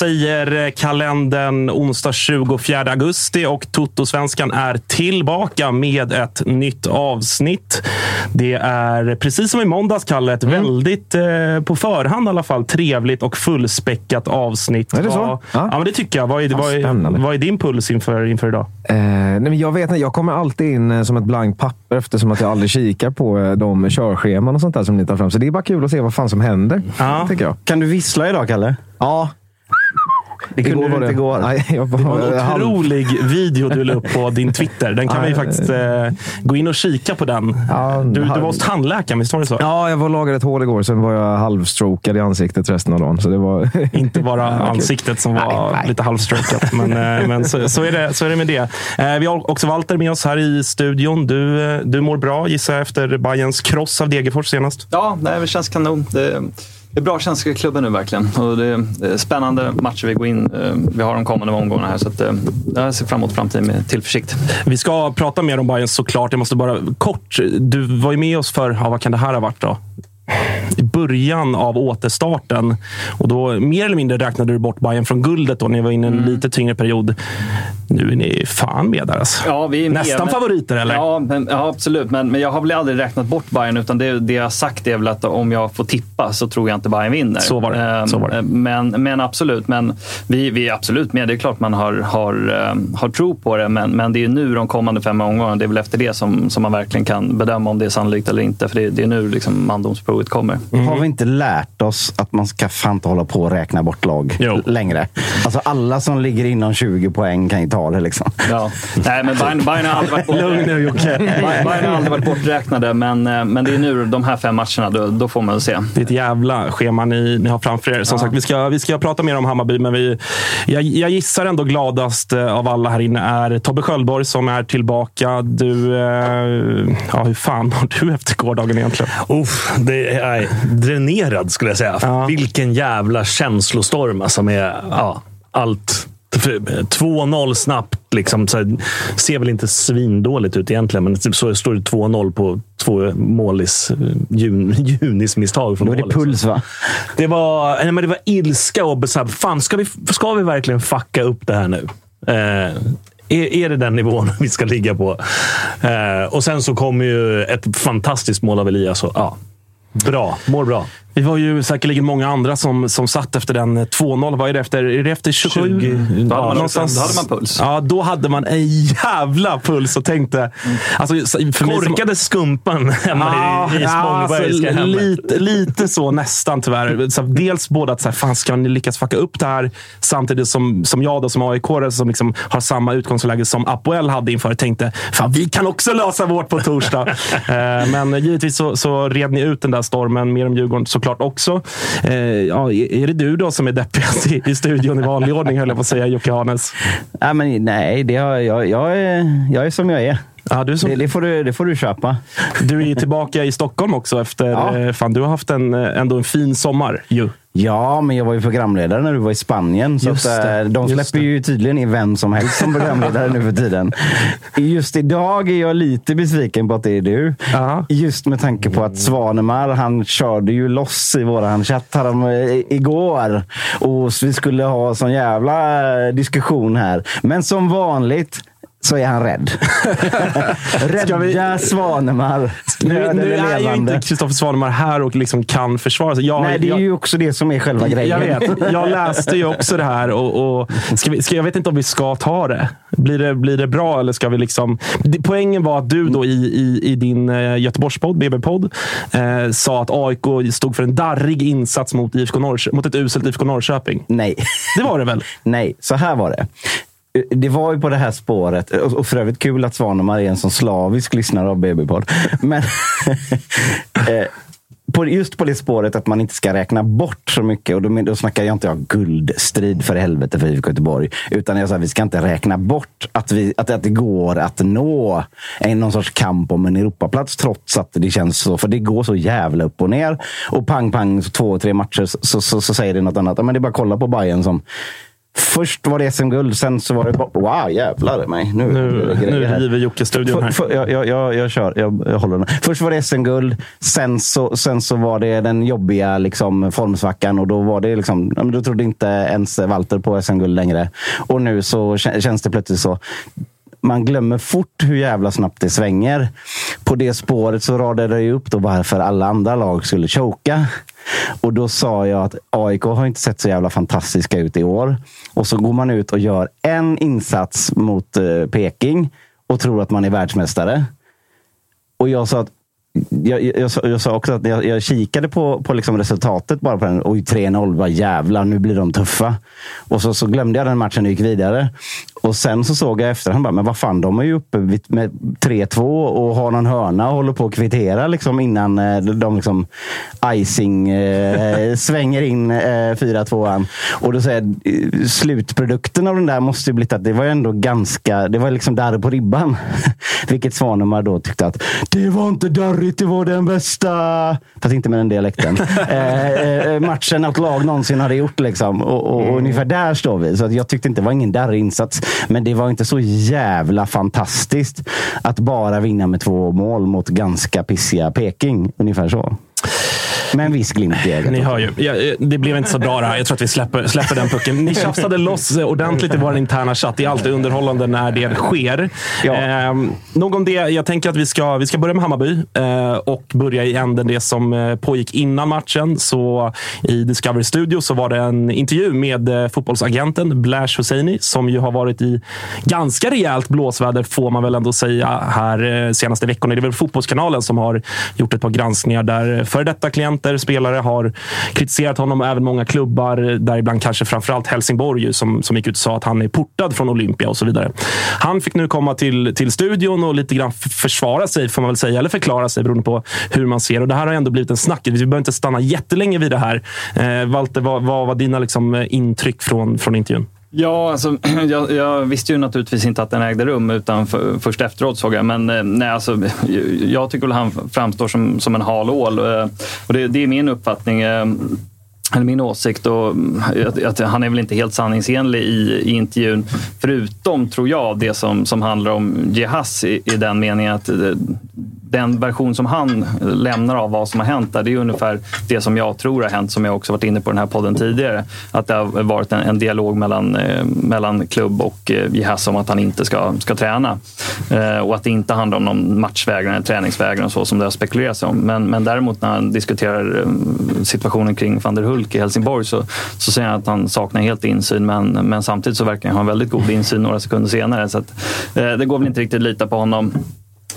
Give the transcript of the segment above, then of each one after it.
Säger kalendern onsdag 24 augusti och Toto-svenskan är tillbaka med ett nytt avsnitt. Det är precis som i måndags, Kalle, ett väldigt, eh, på förhand i alla fall, trevligt och fullspäckat avsnitt. Är det så? Ja. Ja, men det tycker jag. Vad är, Fan, vad är, vad är din puls inför, inför idag? Eh, nej, men jag vet inte, jag kommer alltid in eh, som ett blankt papper eftersom att jag aldrig kikar på eh, de körscheman och sånt där som ni tar fram. Så det är bara kul att se vad fan som händer. Ja. Tycker jag. Kan du vissla idag, Kalle? Ja. Det kunde du var inte igår. Nej, jag Det var bara, en halv- otrolig video du la upp på din Twitter. Den kan vi faktiskt eh, gå in och kika på den. Ja, du, du var hos tandläkaren, visst var det så? Ja, jag var lagade ett hål igår. Sen var jag halvstrokad i ansiktet resten av dagen. Så det var... Inte bara ansiktet som var Nej, nej. lite halvstrokat. Men, eh, men så, så, är det, så är det med det. Eh, Vi har också Walter med oss här i studion. Du, eh, du mår bra gissar jag efter Bayerns kross av Degerfors senast. Ja, nej, det känns kanon. Det, det är bra känsla i klubben nu verkligen. Och det, är eh, spännande matcher vi går in. Eh, vi har de kommande omgångarna här. Så att, eh, jag ser fram emot framtiden med tillförsikt. Vi ska prata mer om Bayern såklart. Jag måste bara kort. Du var ju med oss för, ja, vad kan det här ha varit då? I början av återstarten. Och då mer eller mindre räknade du bort Bayern från guldet då. Ni var inne i en lite tyngre period. Nu är ni fan med där alltså. Ja, vi är med, Nästan men- favoriter eller? Ja, men, ja absolut. Men, men jag har väl aldrig räknat bort Bayern utan det, det jag har sagt är väl att om jag får tippa så tror jag inte Bayern vinner. Så var det. Ehm, Så var det. Men, men absolut, men vi, vi är absolut med. Det är klart man har, har, ehm, har tro på det, men, men det är nu de kommande fem omgångarna. Det är väl efter det som, som man verkligen kan bedöma om det är sannolikt eller inte. För det, det är nu liksom mandomsprovet kommer. Har vi inte lärt oss att man ska fan inte hålla på och räkna bort lag Jo. längre? Alltså alla som ligger inom 20 poäng kan ju ta det liksom. Ja. Nej, men Bayern, Bayern har aldrig varit. Bayern har aldrig borträknade, men, eh, men det är nu de här fem matcherna, då, då får man väl se. Det är ett jävla schema ni, ni har framför er. Som sagt, vi ska, vi ska prata mer om Hammarby, men vi, jag, jag gissar ändå gladast eh, av alla här inne är Tobbe Sköldborg som är tillbaka. Du, eh, ja, hur fan har du efter gårdagen egentligen? Uff, det är dränerad skulle jag säga. Ja. Vilken jävla känslostorm alltså med ja, allt. För 2-0 snabbt. Liksom, så här, ser väl inte svindåligt ut egentligen, men så står det 2-0 på två målis, jun, junismisstag. Från Då är det mål, liksom. puls va? Det var, nej, men det var ilska och så här, fan, ska vi, ska vi verkligen fucka upp det här nu? Eh, är, är det den nivån vi ska ligga på? Eh, och sen så kommer ju ett fantastiskt mål av Elias. Och, ja, bra, mår bra. Vi var ju säkerligen många andra som, som satt efter den 2-0. Vad är det efter? Är det efter 27? 20. Då hade man, någonstans- då hade man puls. Ja, då hade man en jävla puls och tänkte... Alltså, för mig som- Korkade skumpan hemma Ja, i, i ja, Spångbergska alltså, hemmet. lite, lite så nästan tyvärr. Så dels både att så här, fan, ska ni lyckas fucka upp det här samtidigt som, som jag då, som aik som liksom har samma utgångsläge som Apoel hade inför tänkte fan vi kan också lösa vårt på torsdag. eh, men givetvis så, så red ni ut den där stormen. Mer om Djurgården såklart också. Eh, ja, är det du då som är deppigast i, i studion i vanlig ordning höll jag på att säga Jocke Hanes? Nej, men, nej det har, jag, jag, är, jag är som jag är. Ja, du, som, Det, det, får du, det får du köpa. du är tillbaka i Stockholm också efter... Ja. Eh, fan, du har haft en, eh, ändå en fin sommar ju. Ja, men jag var ju programledare när du var i Spanien. Så att, det, eh, de just släpper ju tydligen in vem som helst som programledare nu för tiden. Just idag är jag lite besviken på att det är du. Ja. Just med tanke på att Svanemar, han körde ju loss i våran chatt här om, eh, igår. Och vi skulle ha sån jävla diskussion här. Men som vanligt så är han rädd. Rädda vi- Svanemar. Nu, nu är ju inte Kristoffer Svanemar här och liksom kan försvara sig. Jag, Nej, det är jag, ju också det som är själva grejen. jag vet. Jag läste ju också det här. Och, och ska vi, ska, jag vet inte om vi ska ta det. Blir det, blir det bra eller ska vi liksom... Poängen var att du då i, i, i din eh, Göteborgspodd, BB-podd, eh, sa att AIK stod för en darrig insats mot, IFK Norrkö- mot ett uselt IFK Norrköping. Nej. Det var det väl? Nej, så här var det. Det var ju på det här spåret, och för övrigt kul att Svanemar är en sån slavisk lyssnare av BB-podd. Men eh, på, just på det spåret att man inte ska räkna bort så mycket. Och då, då snackar jag inte om guldstrid för helvete för IFK Göteborg. Utan jag sa vi ska inte räkna bort att, vi, att, att det går att nå en, någon sorts kamp om en Europaplats trots att det känns så. För det går så jävla upp och ner. Och pang, pang, två, tre matcher så, så, så, så säger det något annat. Men det är bara att kolla på Bayern som Först var det SM-guld, sen så var det... bara- Wow, jävlar mig. Nu, Nu, nu river Jocke studion här. För, för, jag, jag, jag, kör, jag, jag håller den. Först var det SM-guld, sen så, sen så var det den jobbiga liksom, formsvackan och då var det liksom, då trodde inte ens Walter på SM-guld längre. Och nu så kä- känns det plötsligt så. Man glömmer fort hur jävla snabbt det svänger. På det spåret så radade jag upp då varför alla andra lag skulle choka. Och då sa jag att AIK har inte sett så jävla fantastiska ut i år. Och så går man ut och gör en insats mot eh, Peking och tror att man är världsmästare. Och jag sa att jag, jag, jag, sa, också att jag, jag kikade på, på liksom resultatet bara på den. Oj, 3-0. Vad jävlar, nu blir de tuffa. Och så, så glömde jag den matchen och gick vidare. Och sen så såg jag i efterhand. bara, men vad fan, de är ju uppe med 3-2 och har någon hörna och håller på att kvittera liksom innan eh, de liksom icing eh, svänger in eh, 4-2. Och då säger jag, eh, slutprodukten av den där måste ju blivit att det var ju ändå ganska, det var liksom där på ribban. Vilket Svanemar då tyckte att det var inte där det var den bästa, fast inte med den dialekten, eh, eh, matchen något lag någonsin hade gjort. Liksom. Och, och, och ungefär där står vi. Så jag tyckte inte det var ingen darrig insats. Men det var inte så jävla fantastiskt att bara vinna med två mål mot ganska pissiga Peking. Ungefär så. Med en viss glimt i ögat. Ni hör ju. Ja, eh, det blev inte så bra det här. Jag tror att vi släpper, släpper den pucken. Ni tjafsade loss eh, ordentligt i vår interna chatt. Det är alltid underhållande när det sker. Ja. Eh, nog om det. Jag tänker att vi ska, vi ska börja med Hammarby eh, och börja i änden det som eh, pågick innan matchen. Så I Discovery Studio så var det en intervju med fotbollsagenten Blash Hosseini som ju har varit i ganska rejält blåsväder får man väl ändå säga här senaste veckorna. Det är väl Fotbollskanalen som har gjort ett par granskningar där före detta agenter, spelare har kritiserat honom och även många klubbar, däribland kanske framförallt Helsingborg som, som gick ut och sa att han är portad från Olympia och så vidare. Han fick nu komma till, till studion och lite grann försvara sig, får man väl säga, eller förklara sig beroende på hur man ser. Och Det här har ändå blivit en snackis. Vi behöver inte stanna jättelänge vid det här. Eh, Walter, vad, vad var dina liksom, intryck från, från intervjun? Ja, alltså, jag, jag visste ju naturligtvis inte att den ägde rum utan för, först efteråt såg jag. Men eh, nej, alltså, jag tycker väl han framstår som, som en hal ål. Eh, och det, det är min uppfattning. Eh, eller min åsikt. Och att, att han är väl inte helt sanningsenlig i, i intervjun. Förutom, tror jag, det som, som handlar om Jehas i, i den meningen att den version som han lämnar av vad som har hänt där, det är ungefär det som jag tror har hänt, som jag också varit inne på den här podden tidigare. Att det har varit en, en dialog mellan, eh, mellan klubb och eh, Jihas om att han inte ska, ska träna. Eh, och att det inte handlar om någon matchvägran eller träningsvägran och så som det har spekulerats om. Men, men däremot när han diskuterar eh, situationen kring van der Hulk i Helsingborg så, så säger han att han saknar helt insyn men, men samtidigt så verkar han ha väldigt god insyn några sekunder senare. Så att, eh, det går väl inte riktigt att lita på honom.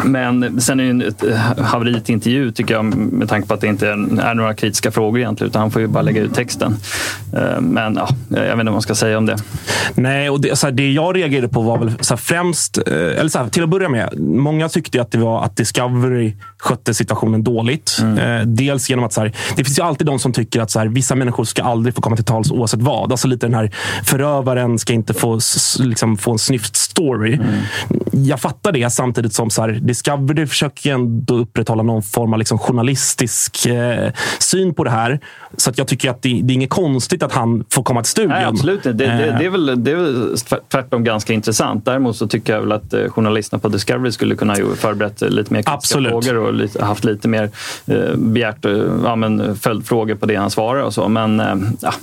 Men sen är det ju ett haveri till intervju tycker jag med tanke på att det inte är några kritiska frågor egentligen utan han får ju bara lägga ut texten. Eh, Men ja, jag vet inte vad man ska säga om det. Nej, och det, så här, det jag reagerade på var väl så här, främst, eh, eller så här, till att börja med, många tyckte att det var att Discovery skötte situationen dåligt. Eh, dels genom att så det finns ju alltid de som tycker att så vissa människor ska aldrig få komma till tals oavsett vad. Alltså lite den här förövaren ska inte få, liksom, få en snyft-story. Jag fattar det samtidigt som så här, Discovery försöker ändå upprätthålla någon form av liksom, journalistisk eh, syn på det här. Så att jag tycker att det, det är inget konstigt att han får komma till studion. Nej, absolut. Det, det, Eh. det, är väl, det är väl tvärtom ganska intressant. Däremot så tycker jag väl att eh, journalisterna på Discovery skulle kunna ha förberett lite mer kritiska frågor och lite, haft lite mer eh, begärt eh, ja, men, följdfrågor på det han svarar och så. Men eh, ja.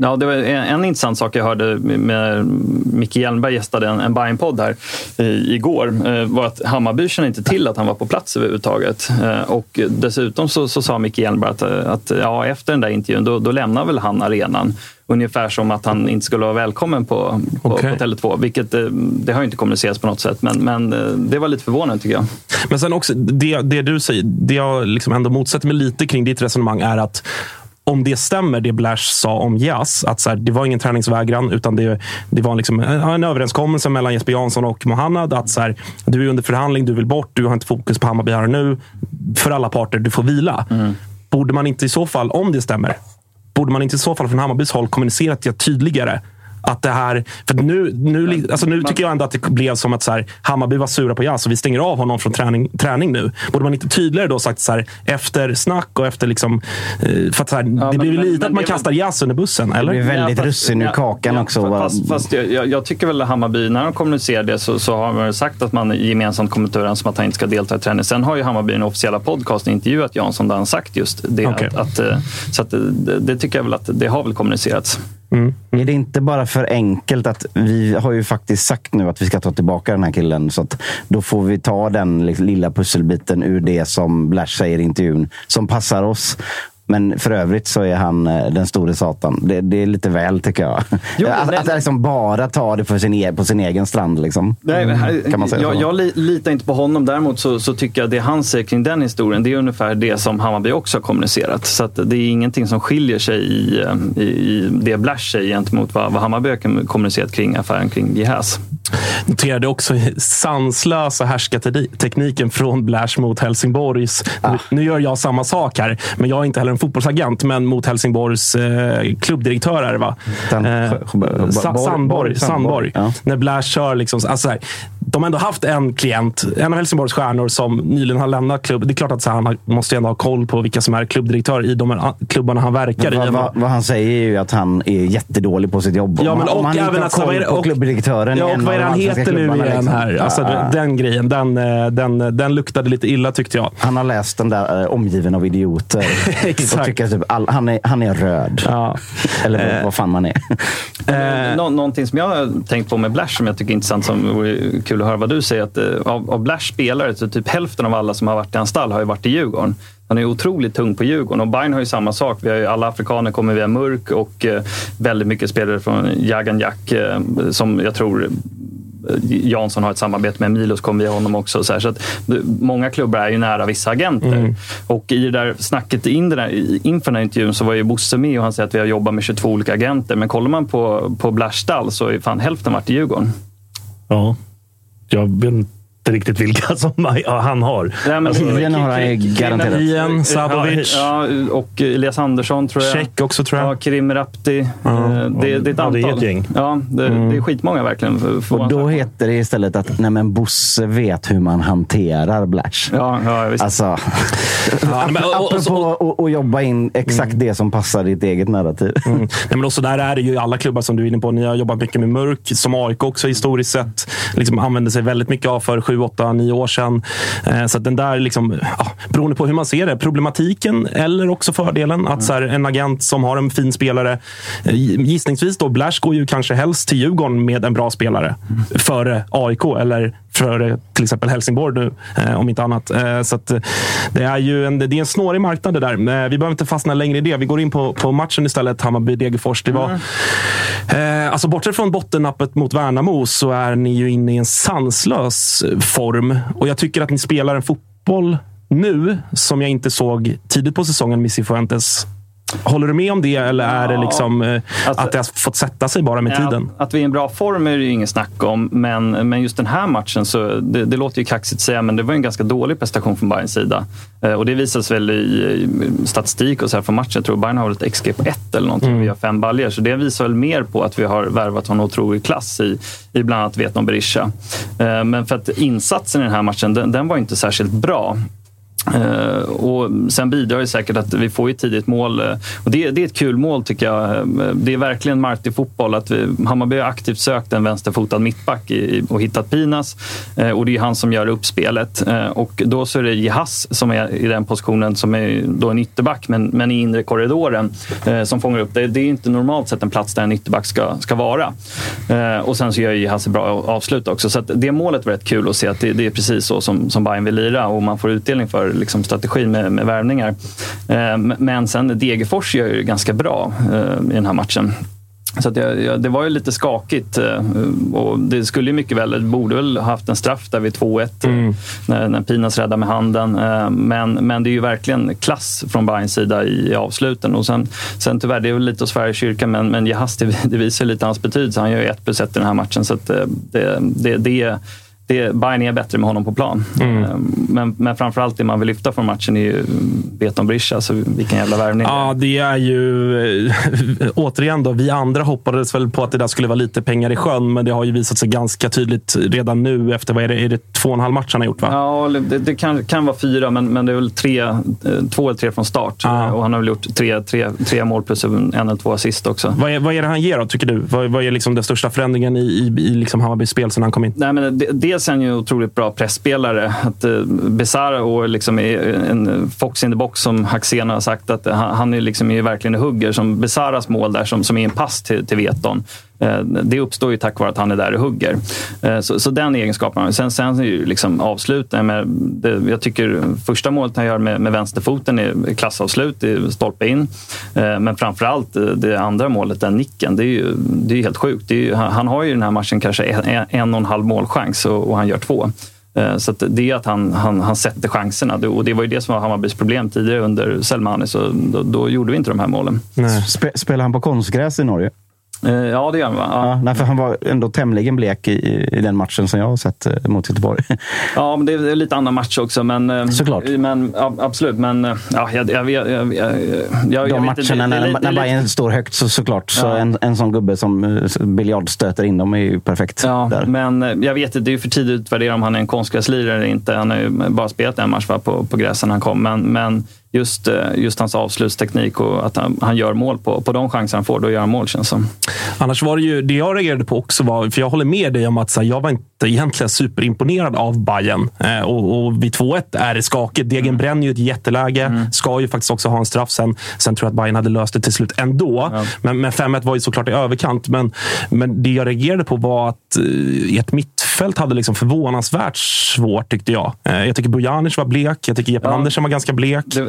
Eh, Ja, det var en, en intressant sak jag hörde med Micke Hjelmberg gästade en, en Bajen-podd här i, igår. Eh, var att Hammarby kände inte till att han var på plats överhuvudtaget. Eh, och dessutom så, så sa Micke Hjelmberg att, eh, att ja, efter den där intervjun då, då lämnar väl han arenan. Ungefär som att han inte skulle vara välkommen på, på, Okej. på Tele2. Vilket eh, det har ju inte kommunicerats på något sätt. Men, men eh, det var lite förvånande tycker jag. Men sen också, det, det du säger, det jag liksom ändå motsätter mig lite kring ditt resonemang är att om det stämmer, det Blash sa om Jas, att så här, det var ingen träningsvägran, utan det, det var liksom en, en överenskommelse mellan Jesper Jansson och Mohannad att så här, du är under förhandling, du vill bort, du har inte fokus på Hammarby här och nu. För alla parter, du får vila. Borde man inte i så fall, om det stämmer, borde man inte i så fall från Hammarbys håll kommunicerat det tydligare? Att det här, för nu, nu, alltså nu tycker jag ändå att det blev som att så här, Hammarby var sura på Jas och vi stänger av honom från träning, träning nu. Borde man inte tydligare då sagt så här, efter snack och efter liksom... eh, För att så här, det men- blir men- lite men att man det kastar Jas under bussen, eller? blir väldigt Ja, fast- russin ur ja, kakan ja, också. fa- Fast, fast jag, jag, tycker väl att Hammarby, när de kommunicerar det så, så har man sagt att man gemensamt kommer att överens om att han inte ska delta i träning. Sen har ju Hammarby den officiella podcasten intervjuat Jansson där han sagt just det. Okej. Att, att, eh, så att, det, det tycker jag väl att det har väl kommunicerats. Mm. Är det inte bara för enkelt att vi har ju faktiskt sagt nu att vi ska ta tillbaka den här killen. Så att då får vi ta den lilla pusselbiten ur det som Blash säger i intervjun som passar oss. Men för övrigt så är han eh, den store satan. Det, det är lite väl tycker jag. Jo, att, nej, att liksom bara ta det för sin, e- på sin egen strand. Liksom. Nej, men här, Kan man säga jag, så? jag li, litar inte på honom. Däremot så, så tycker jag det han säger kring den historien, det är ungefär det som Hammarby också har kommunicerat. Så det är ingenting som skiljer sig i, eh, i, i det Blash säger gentemot vad, vad Hammarby har kommunicerat kring affären kring Jihas. Noterade också sanslösa härskartekniken från Blash mot Helsingborgs. Nu, nu gör jag samma sak här, men jag är inte heller en fotbollsagent, men mot Helsingborgs eh, klubbdirektör är det va? San- Eh, Borg- Sa- Borg- Sandborg. Sandborg. Ja. När Blash kör liksom, alltså så här, de har ändå haft en klient, en av Helsingborgs stjärnor som nyligen har lämnat klubb. Det är klart att så här, han måste ändå ha koll på vilka som är klubbdirektör i de här klubbarna han verkar i. Vad, vad, han säger är ju att han är jättedålig på sitt jobb. Ja, men om och han inte även har koll på och- klubbdirektören Ja, en och vad är det han heter nu igen liksom. här? Alltså, Ja. Den grejen, den, eh, den, den luktade lite illa tyckte jag. Han har läst den där eh, Omgiven av idioter. Exakt. och tycker typ all, han, är, han är röd. Ja. Eller vad, vad fan man är. Eh, Nå- någonting som jag har tänkt på med Blash som jag tycker är intressant, som vore kul att höra vad du säger. Att, eh, av, av Blash spelare, så typ hälften av alla som har varit i hans stall har ju varit i Djurgården. Han är otroligt tung på Djurgården och Bayern har ju samma sak. Vi har ju, alla afrikaner kommer via Mörk och eh, väldigt mycket spelare från Jagan Jack eh, som jag tror Jansson har ett samarbete med. Milos kommer via honom också. Så, här, så att, många klubbar är ju nära vissa agenter. Och i det där snacket in det där, i- inför den här intervjun så var ju Bosse med och han säger att vi har jobbat med 22 olika agenter. Men kollar man på, på Blash stall så är fan hälften varit i Djurgården. Ja. Jag vet inte riktigt vilka som ja, han har. Nej, men- Ian har han ju garanterat. Ian, Sabovic. Ja, ja, och Elias Andersson tror jag. Check också tror jag. Ja, Kerim Rapti. Eh, det, det är ett Ja, antal. det är ett gäng. Ja, det, det är skitmånga verkligen. För, för Och då heter det istället att nej men Bosse vet hur man hanterar Blash. Ja, ja visst. Alltså, Ja, men, och, apropå att- jobba in exakt det som passar ditt eget narrativ. Mm. Nej, men också där är det ju i alla klubbar som du är inne på. Ni har jobbat mycket med Mörk, som AIK också historiskt sett liksom använder sig väldigt mycket av för sju sju, åtta, nio år sedan. Eh, så att den där, liksom, ja, beroende på hur man ser det, problematiken eller också fördelen. Att så här, en agent som har en fin spelare, eh, gissningsvis då, Blash går ju kanske helst till Djurgården med en bra spelare före AIK eller före till exempel Helsingborg nu, eh, om inte annat. Eh, så eh, det är ju en, det är en snårig marknad det där. Vi behöver inte fastna längre i det. Vi går in på, på matchen istället, Hammarby-Degerfors. Det var, eh, alltså bortsett från bottennappet mot Värnamo så är ni ju inne i en sanslös form. Och jag tycker att ni spelar en fotboll nu som jag inte såg tidigt på säsongen med Cifuentes. Håller du med om det eller är det liksom eh, Alltså- att det har fått sätta sig bara med Ja, tiden? Att, att vi är i en bra form är det ju inget snack om. Men, men just den här matchen, så det, det låter ju kaxigt att säga, men det var en ganska dålig prestation från Bayerns sida. Eh, och det visas väl i, i statistik och så här från matchen. Jag tror Bayern har ett XG på ett eller någonting. Vi har fem baljor. Så det visar väl mer på att vi har värvat en otrolig klass i, i bland annat Vietnam Berisha. Eh, men för att insatsen i den här matchen, den, den var inte särskilt bra. Eh, och sen bidrar det säkert att vi får ett tidigt mål. Eh, och det, det är ett kul mål tycker jag. Eh, det är verkligen Marti-fotboll. Att vi, Hammarby har aktivt sökt en vänsterfotad mittback i, och hittat Pinas. Och det är han som gör uppspelet. Och då så är det Jihas som är i den positionen som är då en ytterback men, men i inre korridoren som fångar upp det. Det är inte normalt sett en plats där en ytterback ska, ska vara. Och sen så gör Jihas ett bra avslut också. Så att det målet var rätt kul att se att det, det är precis så som, som Bayern vill lira och man får utdelning för liksom, strategin med, med värvningar. Eh, men sen Degerfors gör ju det ganska bra eh, i den här matchen. Så jag, det var ju lite skakigt eh, och det skulle ju mycket väl, det borde väl ha haft en straff där vid 2-1 eh, när, när Pinas räddar med handen. Men, men det är ju verkligen klass från Bayerns sida i, i avsluten. Och sen, sen tyvärr, det är väl lite att svära i kyrkan, men, men Jahas, det, det visar lite hans betydelse. Han gör ju ett plus ett i den här matchen. Så det, det, det, det, Bayern är bättre med honom på plan. Eh, Men, men framförallt det man vill lyfta från matchen är ju Beton Brischa, så vilken jävla värvning. Ja, det är ju... eh, återigen då, vi andra hoppades väl på att det där skulle vara lite pengar i sjön, men det har ju visat sig ganska tydligt redan nu efter, vad är det, är det två och en halv match han har gjort? Va? Ja, det, det kan, kan vara fyra, men, men det är väl tre, eh, två eller tre från start. Ja. Och han har väl gjort tre, tre, tre mål plus en eller två assist också. Vad är, vad är det han ger då, tycker du? Vad, vad är liksom den största förändringen i, i, i liksom Hammarbys spel sedan han kom in? Nej, men det, dels är han ju en otroligt bra pressspelare. Att, eh, Besara och liksom är en fox in the box som Axén har sagt. att Han, han är liksom är verkligen en hugger. Som Besaras mål där som, som är en pass till, till Veton. Eh, det uppstår ju tack vare att han är där och hugger. Eh, så, så den egenskapen har han. Sen, sen är ju liksom avsluten. Jag tycker första målet han gör med, med vänsterfoten är klassavslut, det är stolpe in. Eh, men framförallt det andra målet, den nicken, det är ju, det är ju helt sjukt. Det är ju, han, har ju i den här matchen kanske en, en och en halv målchans och, och han gör två. Så att det är att han, han, han sätter chanserna. Det- Och det var ju det som var Hammarbys problem tidigare under Selmani. Så då, då gjorde vi inte de här målen. Nej. spelar han på konstgräs i Norge? Eh, Ja, det gör han? Ja. Ja, för han var ändå tämligen blek i, i den matchen som jag har sett eh, mot Göteborg. Ja, men det är lite annan match också. Men, eh, Såklart. Men, ja, absolut, men ja, jag, jag, jag, jag, jag, De matcherna inte, det- det är när, det när Bayern står högt så såklart. Så en, en sån gubbe som eh, biljard stöter in dem är ju perfekt. Ja, där. men jag vet inte, det är för tidigt att utvärdera om han är en konstgräslirare eller inte. Han har ju bara spelat en match va, på, på gräsen han kom. Men, men just, eh, just hans avslutsteknik och att han, han gör mål på, på de chanser han får, då gör han mål känns som. Annars var det ju, det jag reagerade på också var, för jag håller med dig om att här, jag var inte egentligen superimponerad av Bayern eh, och, och vid 2-1 är det skakigt. Degen bränner ju ett jätteläge, ska ju faktiskt också ha en straff sen. Sen tror jag att Bayern hade löst det till slut ändå. Men, men 5-1 var ju såklart i överkant. Men, men det jag reagerade på var att eh, ert mittfält hade liksom förvånansvärt svårt tyckte jag. Eh, jag tycker Bojanic var blek, jag tycker Jeppe Ja. Andersen var ganska blek. Det,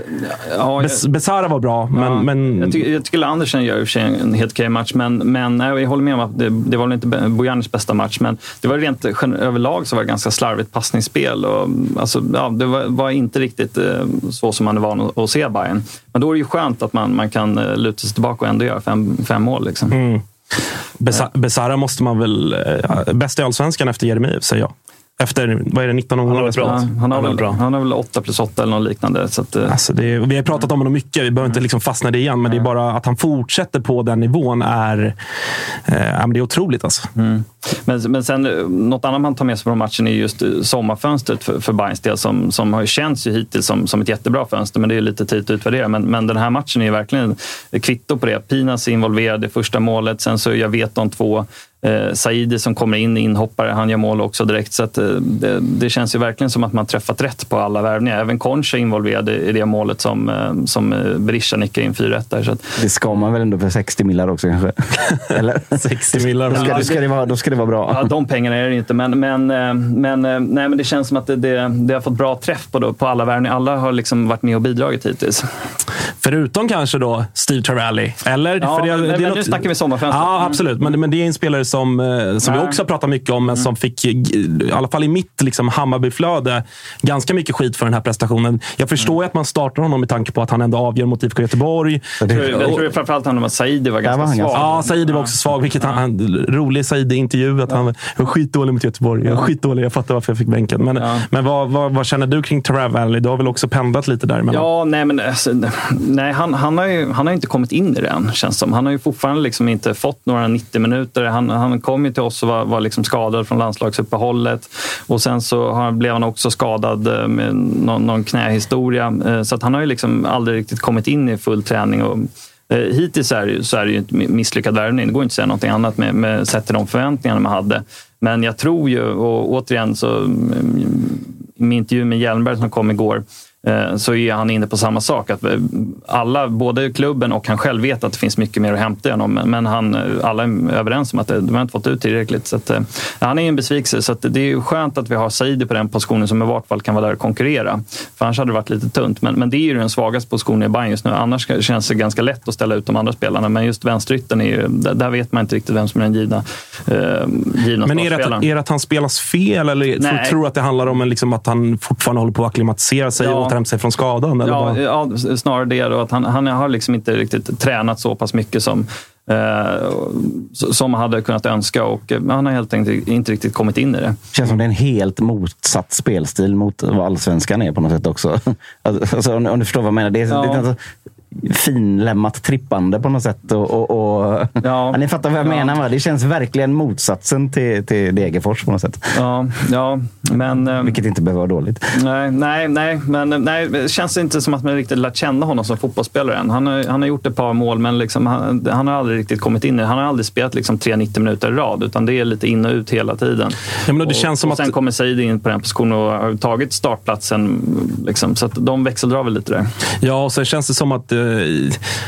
ja, jag- Besara var bra, men, Ja, men jag, tycker, jag tycker Andersen gör i och för sig en helt okej match, men, men nej, jag håller med om att det, det var väl inte Bojanics bästa match, men det var rent överlag så var det ganska slarvigt passningsspel. Och, alltså, ja, det var, var inte riktigt eh, så som man är van att, att se Bayern. Men då är det ju skönt att man, man kan eh, luta sig tillbaka och ändå göra fem, fem mål. Liksom. Mm. Besa- Besara måste man väl... Eh, bäst i allsvenskan efter Jeremejeff, säger jag. Efter, vad är det, 19 har omgångar? bra. Ja, han, har Han är väl, bra. han har väl 8 plus 8 eller något liknande. Så att, eh, Alltså det är, vi har pratat om honom mycket, vi behöver inte liksom fastna i det igen. Men det är bara att han fortsätter på den nivån är, eh, ja, men det är otroligt. Alltså. Mm. Men, men sen eh, något annat man tar med sig från matchen är just eh, sommarfönstret för, för Bayerns del som, som har känts ju hittills som, som ett jättebra fönster, men det är lite tidigt att utvärdera. Men, men den här matchen är ju verkligen kvitto på det. Pinas är involverad i första målet, sen så jag vet de två Eh, Saidi som kommer in, inhoppare, han gör mål också direkt. Så att, eh, det, det, känns ju verkligen som att man träffat rätt på alla värvningar. Även Concha är involverad i det målet som, eh, som eh, Berisha nickar in 4-1 där. Så att, Det ska man väl ändå för 60 millar också kanske? Eller? 60 millar. Då ska, då, ska det vara, då ska det vara bra. Ja, de pengarna är det inte, men, men, eh, men, eh, nej, men det känns som att det, det, det har fått bra träff på, då, på alla värvningar. Alla har liksom varit med och bidragit hittills. Förutom kanske då Steve Trevally. Eller? Ja, För det, men, det men något- nu snackar vi sommarfönstret. Ja, absolut. Men, men det är en spelare som, eh, som vi också har pratat mycket om, men som fick, i alla fall i mitt liksom, Hammarbyflöde, ganska mycket skit för den här prestationen. Jag förstår ju att man startar honom med tanke på att han ändå avgör mot IFK Göteborg. Jag tror, jag tror framförallt handlar om att Saidi var ganska var svag. Ja, Saidi var också svag. Vilket han, han, rolig Saidi-intervju. Att han var jag var skitdålig mot Göteborg. Jag var skitdålig. Jag fattar varför jag fick bänken. Men, Ja. men vad, vad, vad känner du kring Travelli? Du har väl också pendlat lite däremellan? Ja, nej, men alltså, nej, han, han, har ju, han har inte kommit in i det än, känns som. Han har ju fortfarande liksom inte fått några 90 minuter. Han, han kom ju till oss och var, var liksom skadad från landslagsuppehållet. Och sen så har, blev han också skadad eh, med någon, någon knähistoria. Eh, Så att han har ju liksom aldrig riktigt kommit in i full träning. Och, Eh, hittills är det, ju- så är det ju en misslyckad värvning. Det går inte att säga någonting annat med, med, sett till de förväntningarna man hade. Men jag tror ju, och återigen så mm, min intervju med Hjelmberg som kom igår, eh, så är han inne på samma sak. Att eh, alla, både klubben och han själv vet att det finns mycket mer att hämta i honom. Men han, eh, alla är överens om att de har inte fått ut tillräckligt. Så att, eh, han är en besvikelse. Så det är skönt att vi har Saidi på den positionen som i vart fall kan vara där och konkurrera. För annars hade det varit lite tunt. Men, men det är ju den svagaste positionen i Bayern just nu. Annars känns det ganska lätt att ställa ut de andra spelarna. Men just vänsterytten, är ju, där, vet man inte riktigt vem som är den givna, eh, givna Men är det, att, är det att han spelas fel eller tror, Nej. tror du att det handlar om en, liksom, att han fortfarande håller på att acklimatisera sig Ja. Återhämta sig från skadan? Eller Ja, ja, snarare det. Då, att han, han har liksom inte riktigt tränat så pass mycket som, eh, som man hade kunnat önska och eh, han har helt enkelt inte riktigt kommit in i det. känns som det är en helt motsatt spelstil mot vad allsvenskan är på något sätt också. Alltså, om, om du förstår vad jag menar. Det är, Ja. det är finlämmat trippande på något sätt. Och, och, och, Ja. Ja, ni fattar vad jag Ja. menar va? Det känns verkligen motsatsen till, till Degerfors på något sätt. Ja, ja men... eh, Vilket inte behöver vara dåligt. Nej, nej, nej, men nej, det känns inte som att man riktigt lärt känna honom som fotbollsspelare än. Han har, han har gjort ett par mål, men liksom, han, han har aldrig riktigt kommit in i det. Han har aldrig spelat liksom 3-90 minuter i rad, utan det är lite in och ut hela tiden. Ja, men det och, känns som och att- sen kommer Saidi in på den positionen och har tagit startplatsen. Liksom, så att de växeldrar väl lite där. Ja, och så känns det som att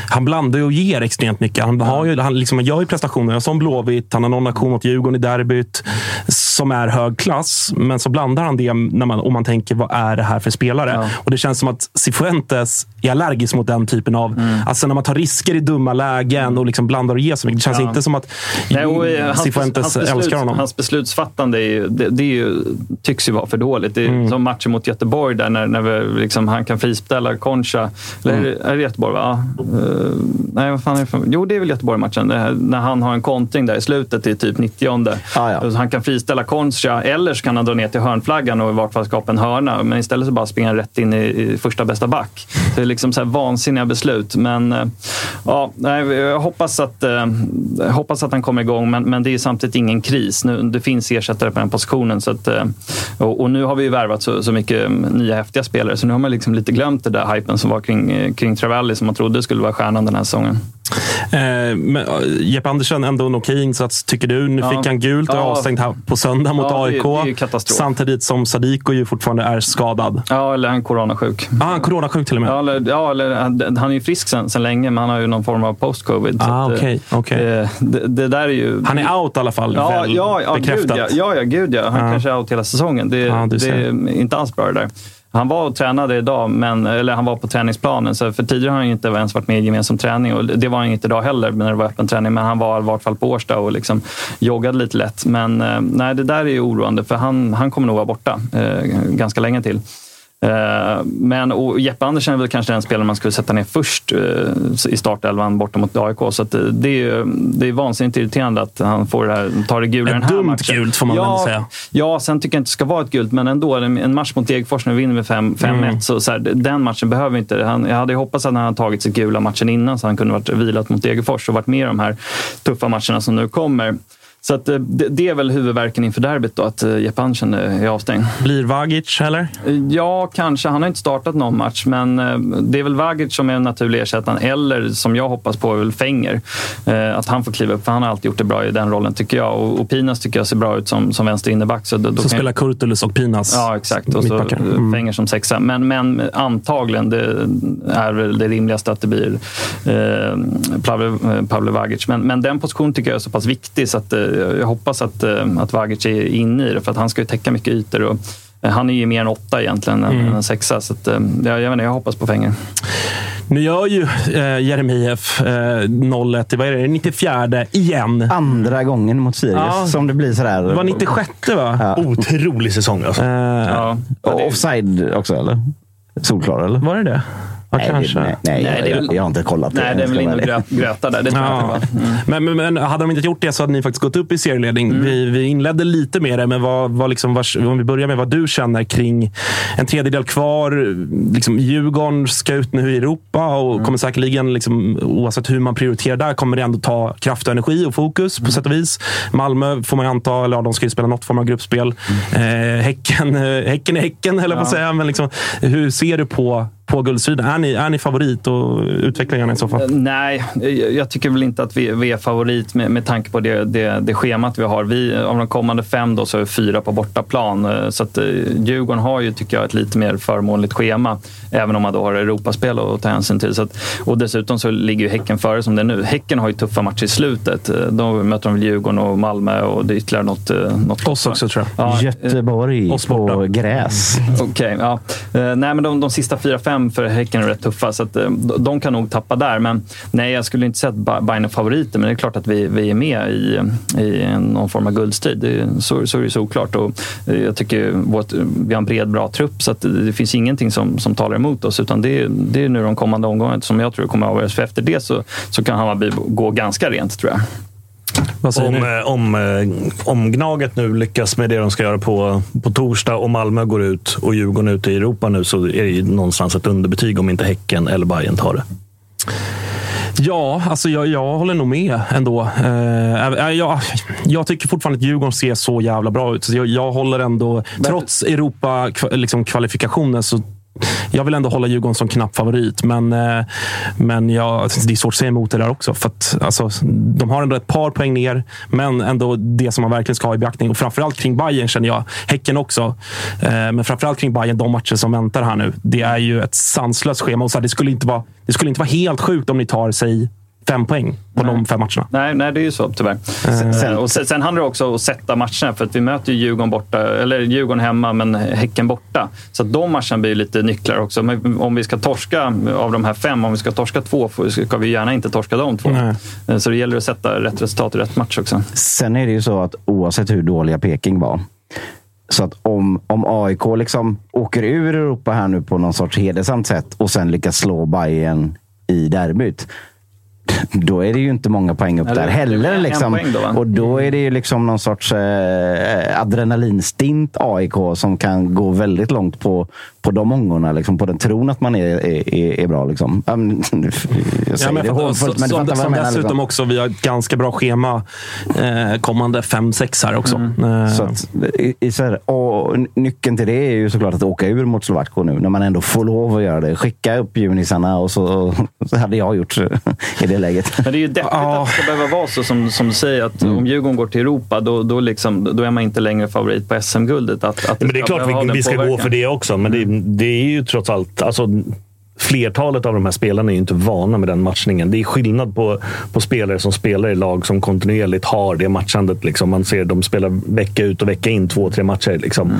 han blandar ju och ger extremt mycket. Han, har ju, han, liksom, han gör ju prestationer som Blåvitt. Han har någon aktion mot Djurgården i derbyt som är hög klass. Men så blandar han det när man, om man tänker, vad är det här för spelare? Ja. Och Det känns som att Cifuentes är allergisk mot den typen av... Alltså när man tar risker i dumma lägen och liksom blandar och ger så mycket. Det känns Ja. inte som att Nej, och, eh, Cifuentes hans, beslut, älskar honom. hans beslutsfattande är ju, det, det är ju, tycks ju vara för dåligt. Det är Mm. som matchen mot Göteborg där när, när liksom, han kan friställa Concha. Eller det Göteborg? Va? Uh, nej, vad fan är det för, Jo, det är väl Göteborg-matchen. Här, när han har en kontring där i slutet i typ 90 Ja, ja. Han kan friställa Concha eller så kan han dra ner till hörnflaggan och i vart fall skapa en hörna. Men istället så bara springer han rätt in i, i första bästa back. Så det är liksom så här vansinniga beslut. Men eh, ja, nej, jag hoppas att, jag hoppas att han kommer igång. Men, men det är samtidigt ingen kris. Nu, det finns ersättare på den positionen. Så att, och, och nu har vi ju värvat så, så mycket mm, nya häftiga spelare. Så nu har man liksom lite glömt det där hypen som var kring, kring Travalli som man trodde skulle vara stjärnan den här säsongen. Eh, men, eh, Jeppe Andersson, ändå en okej insats tycker du. Nu Ja. fick han gult och Ja. avstängd på söndag mot Ja, det- AIK. det är ju katastrof. Samtidigt som Sadiko ju fortfarande är skadad. Ja, eller han är coronasjuk. Ah, han är coronasjuk till och med. Ja, eller, ja, eller, han, är ju frisk sen, sen länge, men han har ju någon form av post-covid. Ah, att, eh, eh, Det, det där är ju... Han är out i alla fall. Ja, väl ja, ja, gud, bekräftat. ja, ja, ja, gud ja. Han Ja. kanske är out hela säsongen. Det, du det är inte alls bra det där. Han var och tränade idag, men, eller han var på träningsplanen. Så för tidigare har han ju inte ens varit med i gemensam träning. Och det var han inte idag heller när det var öppen träning. Men han var i vart fall på Årsta och liksom joggade lite lätt. Men eh, nej, det där är ju oroande för han, han kommer nog vara borta eh, ganska länge till. Eh, Men och Jeppe Andersen är väl kanske den spelare man skulle sätta ner först eh, i startelvan borta mot AIK. Så eh, det är ju det är vansinnigt irriterande att han får det här, tar det gula den här dumt matchen. gult får man ja, väl säga. Ja, sen tycker jag inte det ska vara ett gult, men ändå. En match mot Degerfors när vi vinner med 5 5-1, Mm. så, så här, den matchen behöver inte... Han, jag hade hoppats att han hade tagit sig gula matchen innan så han kunde varit vilat mot Degerfors och varit med i de här tuffa matcherna som nu kommer. Så att, eh, det, det är väl huvudverken inför derbyt då, att eh, Jeppe Andersen är avstängd. Blir Vagic, eller? Ja, kanske. Han har inte startat någon match, men eh, det är väl Vagic som är en naturlig ersättare. Eller som jag hoppas på är väl Fenger. Eh, Att han får kliva upp, för han har alltid gjort det bra i den rollen tycker jag. Och, och Pinas tycker jag ser bra ut som, som vänster inneback. Så, då, då Så kan- spelar Kurtulus och Pinas Ja, exakt. Och så eh, Mm. Fenger som sexa. Men, men antagligen det är väl det rimligaste att det blir eh, Pavle, eh, Pavle Vagic. Men, men den positionen tycker jag är så pass viktig så att, eh, jag hoppas att, eh, att Vagic är inne i det. För att han ska ju täcka mycket ytor. Och, eh, han är ju mer en åtta egentligen än Mm. en sexa. Så att, eh, jag, jag, vet inte, jag hoppas på Fenger. Nu gör ju eh, Jeremejeff eh, 0-1 i vad är det, 94 igen. Andra gången mot Sirius Ja. som det blir sådär. Det var 96 va? Ja. Otrolig säsong alltså. Eh, Ja, Offside också eller? Solklar eller? Var det det? Ja, nej, kanske. Det, nej, nej, Nej, det är jag, väl- jag har inte kollat Nej, det är jag väl in och gröta där. Det tror jag Ja. det var. Mm. Men, men, men hade de inte gjort det så hade ni faktiskt gått upp i serieledning. Mm. Vi, vi inledde lite med det, men vad, vad liksom, vars, om vi börjar med vad du känner kring en tredjedel kvar. Liksom, Djurgården ska ut nu i Europa och Mm. kommer säkerligen, liksom, oavsett hur man prioriterar där, kommer det ändå ta kraft och energi och fokus Mm. på sätt och vis. Malmö får man ju anta, eller ja, de ska ju spela något form av gruppspel. Mm. Eh, häcken, eh, häcken är Häcken, höll jag på att säga. Men liksom, hur ser du på, på guldstriden? Är ni, är ni favorit och utveckla gärna i så fall. Nej, jag- tycker väl inte att vi, vi är favorit med, med tanke på det, det, det schemat vi har. Vi, av de kommande fem då, så är vi fyra på bortaplan. Eh, Så att, eh, Djurgården har ju, tycker jag, ett lite mer förmånligt schema. Även om man då har Europaspel att ta hänsyn till. Så att, och dessutom så ligger ju Häcken före som det är nu. Häcken har ju tuffa matcher i slutet. Eh, Då möter de Djurgården och Malmö och det är ytterligare något. eh, något Oss också tror jag. Ja, eh, Göteborg på gräs. Okej, ja. Eh, nej, men de, de sista fyra, fem för Häcken är rätt tuffa, så att, eh, de, kan nog tappa där. Men nej, jag skulle inte säga att Bayern är favoriter, men det är klart att vi, vi är med i, i någon form av guldstrid. Det, så, så är det såklart. Och, eh, jag tycker vårt, vi har en bred, bra trupp, så att det, det finns ingenting som, som talar emot oss. Utan det, det är nu de kommande omgångarna som jag tror kommer att avgöras. För efter det så, så kan Hammarby gå ganska rent, tror jag. Vad säger Om, ni? eh, om, eh, om Gnaget nu lyckas med det de ska göra på, på torsdag och Malmö går ut och Djurgården är ute i Europa nu så är det ju någonstans ett underbetyg om inte Häcken eller Bayern tar det. Ja, alltså jag, jag håller nog med ändå. Eh, äh, jag, jag tycker fortfarande att Djurgården ser så jävla bra ut. Så jag, jag håller ändå, trots Europa-kvalifikationen, liksom, kvalifikationen, så jag vill ändå hålla Djurgården som knapp favorit. Men, eh, men jag, det är svårt att säga emot det där också. För att, alltså, de har ändå ett par poäng ner, men ändå det som man verkligen ska ha i beaktning. Och framförallt kring Bayern känner jag. Häcken också. Eh, men framförallt kring Bayern de matcher som väntar här nu. Det är ju ett sanslöst schema. Och så här, det, skulle inte vara, det skulle inte vara helt sjukt om ni tar, sig fem poäng på de fem matcherna. Nej, nej, det är ju så tyvärr. Sen, och sen, sen handlar det också om att sätta matcherna. För att vi möter ju Djurgården borta, eller Djurgården hemma, men Häcken borta. Så att de matcherna blir lite nycklar också. Men om vi ska torska av de här fem, om vi ska torska två, ska vi gärna inte torska de två. Nej. Så det gäller att sätta rätt resultat i rätt match också. Sen är det ju så att oavsett hur dåliga Peking var, så att om, om AIK liksom åker ur Europa här nu på någon sorts hedersamt sätt och sen lyckas slå Bayern i derbyt. Då är det ju inte många poäng upp Eller- där heller. Liksom. då, och då är det ju liksom någon sorts eh, adrenalinstint AIK som kan gå väldigt långt på, på de omgångarna. Liksom, på den tron att man är, är, är, bra. Liksom. Jag säger Ja, men det hånfullt, men du fattar vad jag menar. dessutom Liksom. också, vi har ett ganska bra schema eh, kommande 5-6 här också. Eh, Mm. Så att, i, så här, och nyckeln till det är ju såklart att åka ur mot Slovakko nu, när man ändå får lov att göra det. Skicka upp junisarna och så, så hade jag gjort i det läget. Men det är ju deppigt Ja. att det ska behöva vara så som, som du säger. Att Mm. om Djurgården går till Europa, då, då, liksom, då är man inte längre favorit på SM-guldet. Att, att Men det är klart vi, vi ska gå påverkan. för det också, men det, det är ju trots allt... Alltså, flertalet av de här spelarna är ju inte vana med den matchningen. Det är skillnad på, på spelare som spelar i lag som kontinuerligt har det matchandet. Liksom. Man ser dem spela vecka ut och vecka in, två, tre matcher. Liksom.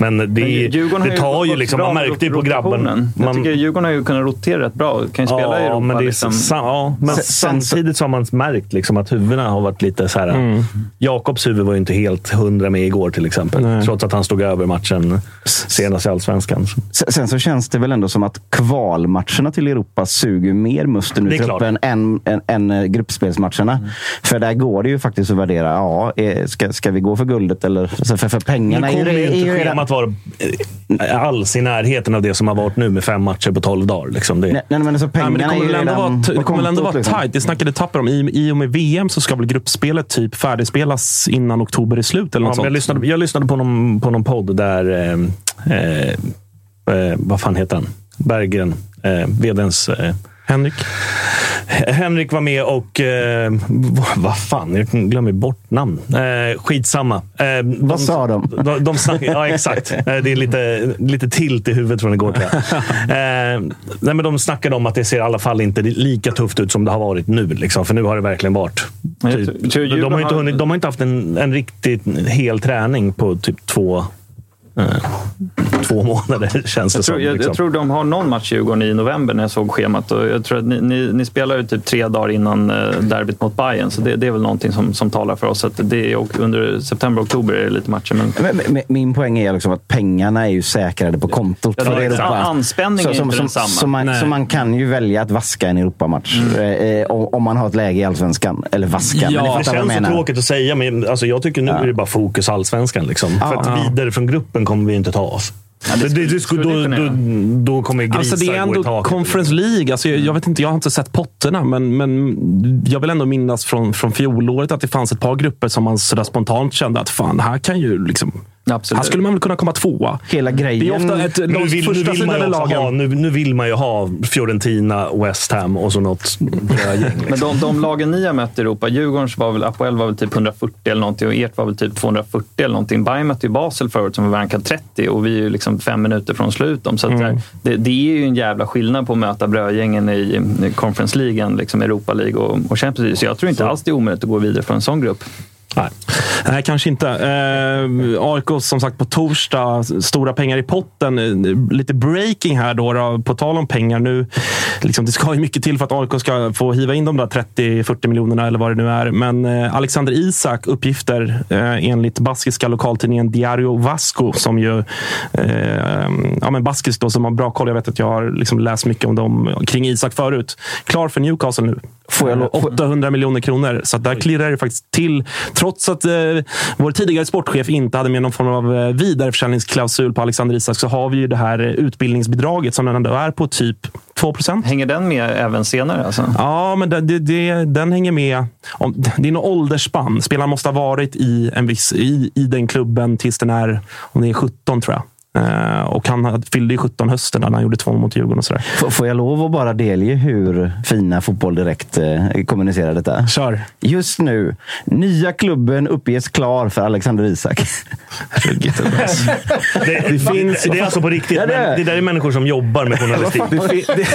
Men det, Men det tar ju gått liksom... Man märkte ju på grabben. Jag Man, tycker Djurgården har ju kunnat rotera rätt bra. Kan ju spela i Europa. men, det är, liksom. sa, ja, men samtidigt så har man märkt liksom att huvudena har varit lite så här... Mm. Jakobs huvud var ju inte helt hundra med igår till exempel. Nej. Trots att han stod över matchen senast i Allsvenskan. Sen, sen så känns det väl ändå som att kvalmatcherna till Europa suger mer musten ur truppen än, än, än eh, gruppspelsmatcherna. För där går det ju faktiskt att värdera. Ja, eh, ska, ska vi gå för guldet eller? För, för Nu pengarna ju, kommer ju inte schemat vara eh, alls i närheten av det som har varit nu med fem matcher på tolv dagar. Liksom det. Nej, nej, men alltså Nej, men pengarna det kommer väl ändå vara, det kommer ändå vara liksom. tajt. Det snackade Tapper om. I, I och med VM så ska väl gruppspelet typ färdigspelas innan oktober är slut eller Ja, något men jag, sånt. lyssnade, jag lyssnade på någon, på någon podd där... Eh, eh, vad fan heter han? Berggren. Eh, vdns... Eh, Henrik? Henrik var med och... Eh, vad- fan, jag glömmer bort namn. Eh, skitsamma. Eh, Vad sa de? De, de snack, ja, exakt. Eh, Det är lite, lite tilt i huvudet från igår. Eh, nej, men de snackade om att det ser i alla fall inte lika tufft ut som det har varit nu. Liksom, för nu har det verkligen varit... Typ, de, har inte hunnit, de har inte haft en, en riktigt hel träning på typ två, eh, två månader, känns det Jag tror, som. jag, liksom. jag tror de har någon match Djurgården i november när jag såg schemat. Och jag tror att ni, ni, ni spelar ju typ tre dagar innan eh, derbyt mot Bayern så det, det är väl någonting som, som talar för oss. Att det är, och under september och oktober är det lite matcher. Men Men, men, min poäng är liksom att pengarna är ju säkrade på kontot Ja, för Europa. exakt. Anspänningen är så, inte så, densamma. Så man, så man kan ju välja att vaska en Europamatch eh, om, om man har ett läge i Allsvenskan. Eller vaska, Ja, Det känns så tråkigt att säga, men alltså, jag tycker nu är det bara fokus allsvenskan. Liksom. För att vidare från gruppen kommer vi inte ta oss. Det det, skulle- det, skulle då, kunna då, göra. då kommer grisar Alltså det är gå i ändå taket. Conference League. Alltså jag, jag, vet inte, jag har inte sett potterna, men, men jag vill ändå minnas från, från fjolåret att det fanns ett par grupper som man sådär spontant kände att fan, här kan ju liksom... Absolut. Här skulle man väl kunna komma tvåa. Hela grejen. Det är ofta ett, de nu, vill, nu, vill man ju ha, nu, nu vill man ju ha Fiorentina, West Ham och så något gäng. Men Liksom. de, de lagen ni har mött i Europa, Djurgårdens var väl, Apoel var väl typ 140 eller någonting och ert var väl typ 240 eller någonting. Bayern mötte ju Basel förut som var rankad 30 och vi är ju liksom fem minuter från slut. dem. Så att Mm. det, det är ju en jävla skillnad på att möta brödgängen i Conference League, liksom Europa League och, och Champions League. Så jag tror inte alls det är omöjligt att gå vidare för en sån grupp. Nej. Nej, kanske inte. Eh, AIK som sagt på torsdag. Stora pengar i potten. Lite breaking här då, då på tal om pengar. nu. Liksom, det ska ju mycket till för att AIK ska få hiva in de där 30-40 miljonerna eller vad det nu är. Men eh, Alexander Isak uppgifter eh, enligt baskiska lokaltidningen Diario Vasco som ju eh, ja, men baskisk då, som har bra koll. Jag vet att jag har liksom läst mycket om dem kring Isak förut. Klar för Newcastle nu. Får jag lo- Eh, 800 miljoner kronor. Så där klirrar det faktiskt till. Trots att eh, vår tidigare sportchef inte hade med någon form av eh, vidareförsäljningsklausul på Alexander Isak så har vi ju det här eh, utbildningsbidraget som ändå är på typ 2 procent. Hänger den med även senare? Alltså? Ja, men det, det, den hänger med. Om, det är något åldersspann. Spelaren måste ha varit i, en viss, i, i den klubben tills den är, om det är 17 tror jag. Eh, och han hade- fyllde ju 17 hösten när han gjorde två mot Djurgården och sådär. Får jag lov att bara delge hur fina Fotboll Direkt eh, kommunicerar detta? Kör! Just nu, nya klubben uppges klar för Alexander Isak. Det, det, finns, det är alltså på riktigt. Ja, det är. men det där är människor som jobbar med journalistik. Det, det,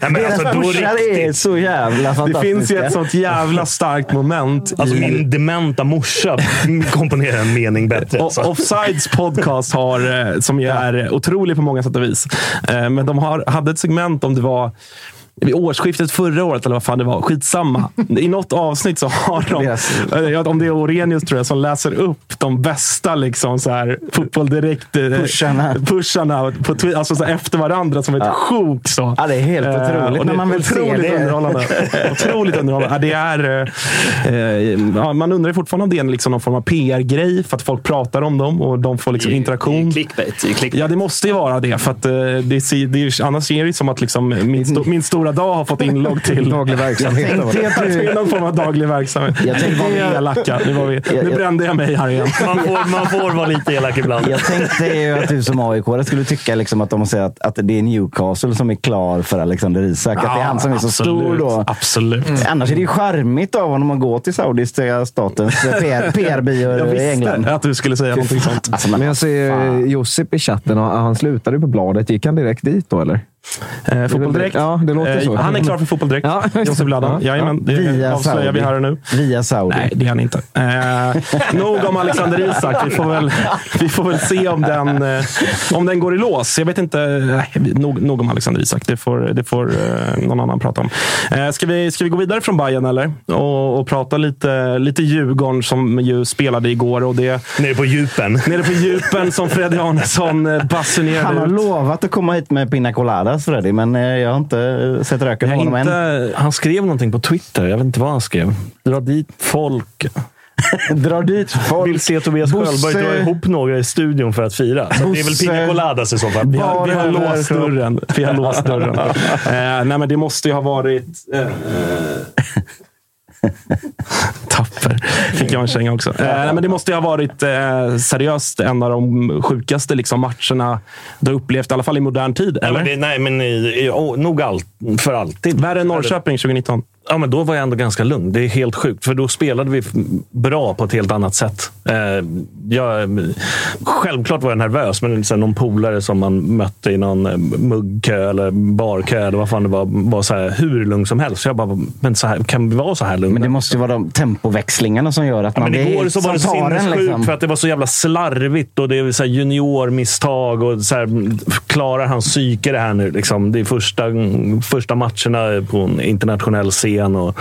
Nej, men alltså, pushar är så jävla det fantastiska. finns ju ett sånt jävla starkt moment Alltså i, min dementa morsa komponerar en mening bättre. O- Alltså. Offsides podcast har, eh, som ju är otrolig på många sätt och vis. Eh, men de har, hade ett segment om det var vid årsskiftet förra året, eller vad fan det var. Skitsamma. I något avsnitt så har de, eh, om det är Orenius tror jag, som läser upp de bästa liksom, så här, fotboll direkt eh, Pusharna. pusharna på, Twi- alltså, så här, efter varandra som ett sjok. Så. Ja, det är helt Eh, otroligt och när man vill se det. Underhållande. otroligt underhållande. Ja, det är, eh, eh, ja, man undrar ju fortfarande om det är liksom någon form av PR-grej för att folk pratar om dem och de får liksom interaktion. Clickbait. i clickbait. Ja, det måste ju vara det. För att, eh, det, ser- det annars är det som att liksom min, sto, min stora dag har fått inlogg till Daglig verksamhet. Tänkte att det är du, någon form av daglig verksamhet. Jag Nu tänkte var vi elaka. Nu, var vi, Jag- nu brände jag mig här igen. Man, får, man får vara lite elak ibland. jag tänkte ju att du som aik skulle tycka liksom att de säger att, att det är Newcastle som är klar för Alexander Isak. att det är han som är så stor då. Absolut. Annars är det ju charmigt av honom att gå till saudiska statens PR, PR-bio Jag i England. visste att du skulle säga någonting sånt. Alltså, Men jag ser fan. Josip i chatten och han slutade på bladet. Gick han direkt dit då eller? Eh, fotboll direkt. Ja, det låter så. Han är klar för fotboll direkt. Ja. Josef Bladan. Ja. Jajamän, det Via avslöjar vi Saudi. här och nu. Via Saudi. Nej, det är han inte. Eh, nog om Alexander Isak. Vi får väl, vi får väl se om den, eh, om den går i lås. Jag vet inte. Nej, nog, nog om Alexander Isak. Det får, det får eh, någon annan prata om. Eh, ska, vi, ska vi gå vidare från Bayern eller? Och, och prata lite, lite Djurgården som ju spelade igår. Och det, Nere på djupen. nere på djupen som Freddy Arnesson eh, basunerade Han har ut. lovat att komma hit med Pina Colada Badass Freddy, men eh, jag har inte sett röken på honom än. inte, han skrev någonting på Twitter. Jag vet inte vad han skrev. Dra dit folk. Drar dit folk. Vill se Tobias Sköldberg dra ihop några i studion för att fira. Så det är väl Pina Coladas i så fall. Vi har, vi har låst dörren. Vi har låst dörren. eh, nej, men det måste ju ha varit... Eh, tapper. Fick jag en känga också. Eh, nej, men det måste ju ha varit eh, seriöst en av de sjukaste liksom, matcherna du upplevt, i alla fall i modern tid. Nej, Eller? men, det, nej, men i, i, oh, nog allt, för alltid. Värre än Norrköping 2019. Ja, men då var jag ändå ganska lugn. Det är helt sjukt, för då spelade vi bra på ett helt annat sätt. Eh, jag, självklart var jag nervös, men så här, någon polare som man mötte i någon eh, muggkö eller barkö eller vad fan det var, var så här, hur lugn som helst. Så jag bara, men så här, kan vi vara så här lugna? Men det måste ju vara de tempoväxlingarna som gör att Ja, man men blir igår så var det sinnessjukt liksom. för att det var så jävla slarvigt och det är så juniormisstag. Och så här, klarar han psyke det här nu? Liksom? Det är första, första matcherna på en internationell scen och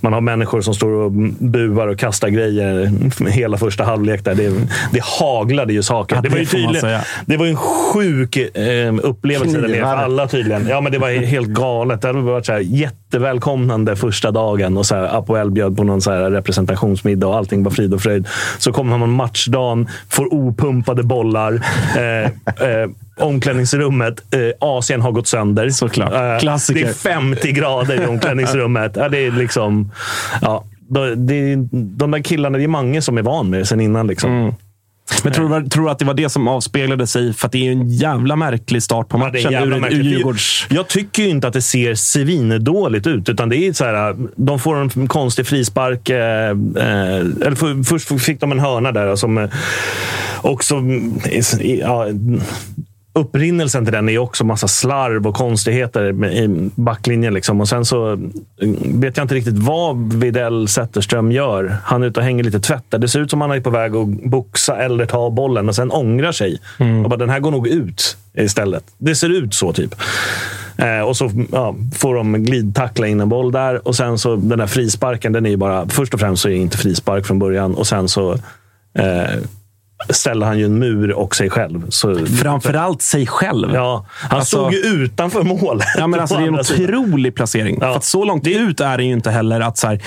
man har människor som står och buar och kastar grejer hela första halvlek. Där. Det, det haglade ju saker. Ja, det, var ju tydligen, det var en sjuk eh, upplevelse där nere för alla tydligen. Ja, men det var helt galet. Det hade varit så här, jättevälkomnande första dagen och så här, Apoel bjöd på någon så här representationsmiddag och allting var frid och fröjd. Så kommer man matchdagen, får opumpade bollar. Eh, eh, omklädningsrummet. Eh, Asien har gått sönder. Såklart. Eh. Det är 50 grader i omklädningsrummet. Ja, det är liksom... Ja, det, de där killarna, det är många som är van med det sen innan. Liksom. Men tror du, tror du att det var det som avspeglade sig? För det är ju en jävla märklig start på Ja, det är matchen jävla ur, ur märkligt. Djurgårds... Jag tycker ju inte att det ser svindåligt ut. Utan det är så här, de får en konstig frispark. Eh, eh, eller för, först fick de en hörna där som eh, också... Ja, upprinnelsen till den är också massa slarv och konstigheter i backlinjen. Liksom. Och sen så eh, vet jag inte riktigt vad Videll Zetterström gör. Han är ute och hänger lite tvätt där. Det ser ut som han är på väg att boxa eller ta bollen och sen ångrar sig. Och bara, den här går nog ut istället. Det ser ut så typ. Eh, och så ja, får de glidtackla in en boll där. Och sen så den där frisparken, den är ju bara... Först och främst så är det inte frispark från början. Och sen så eh, ställer han ju en mur och sig själv. Så, Framförallt sig själv. Ja, han Alltså- stod ju utanför målet. Ja, men alltså, det är en andra sidan. otrolig placering. Ja. För att så långt ut är det ju inte heller att så här,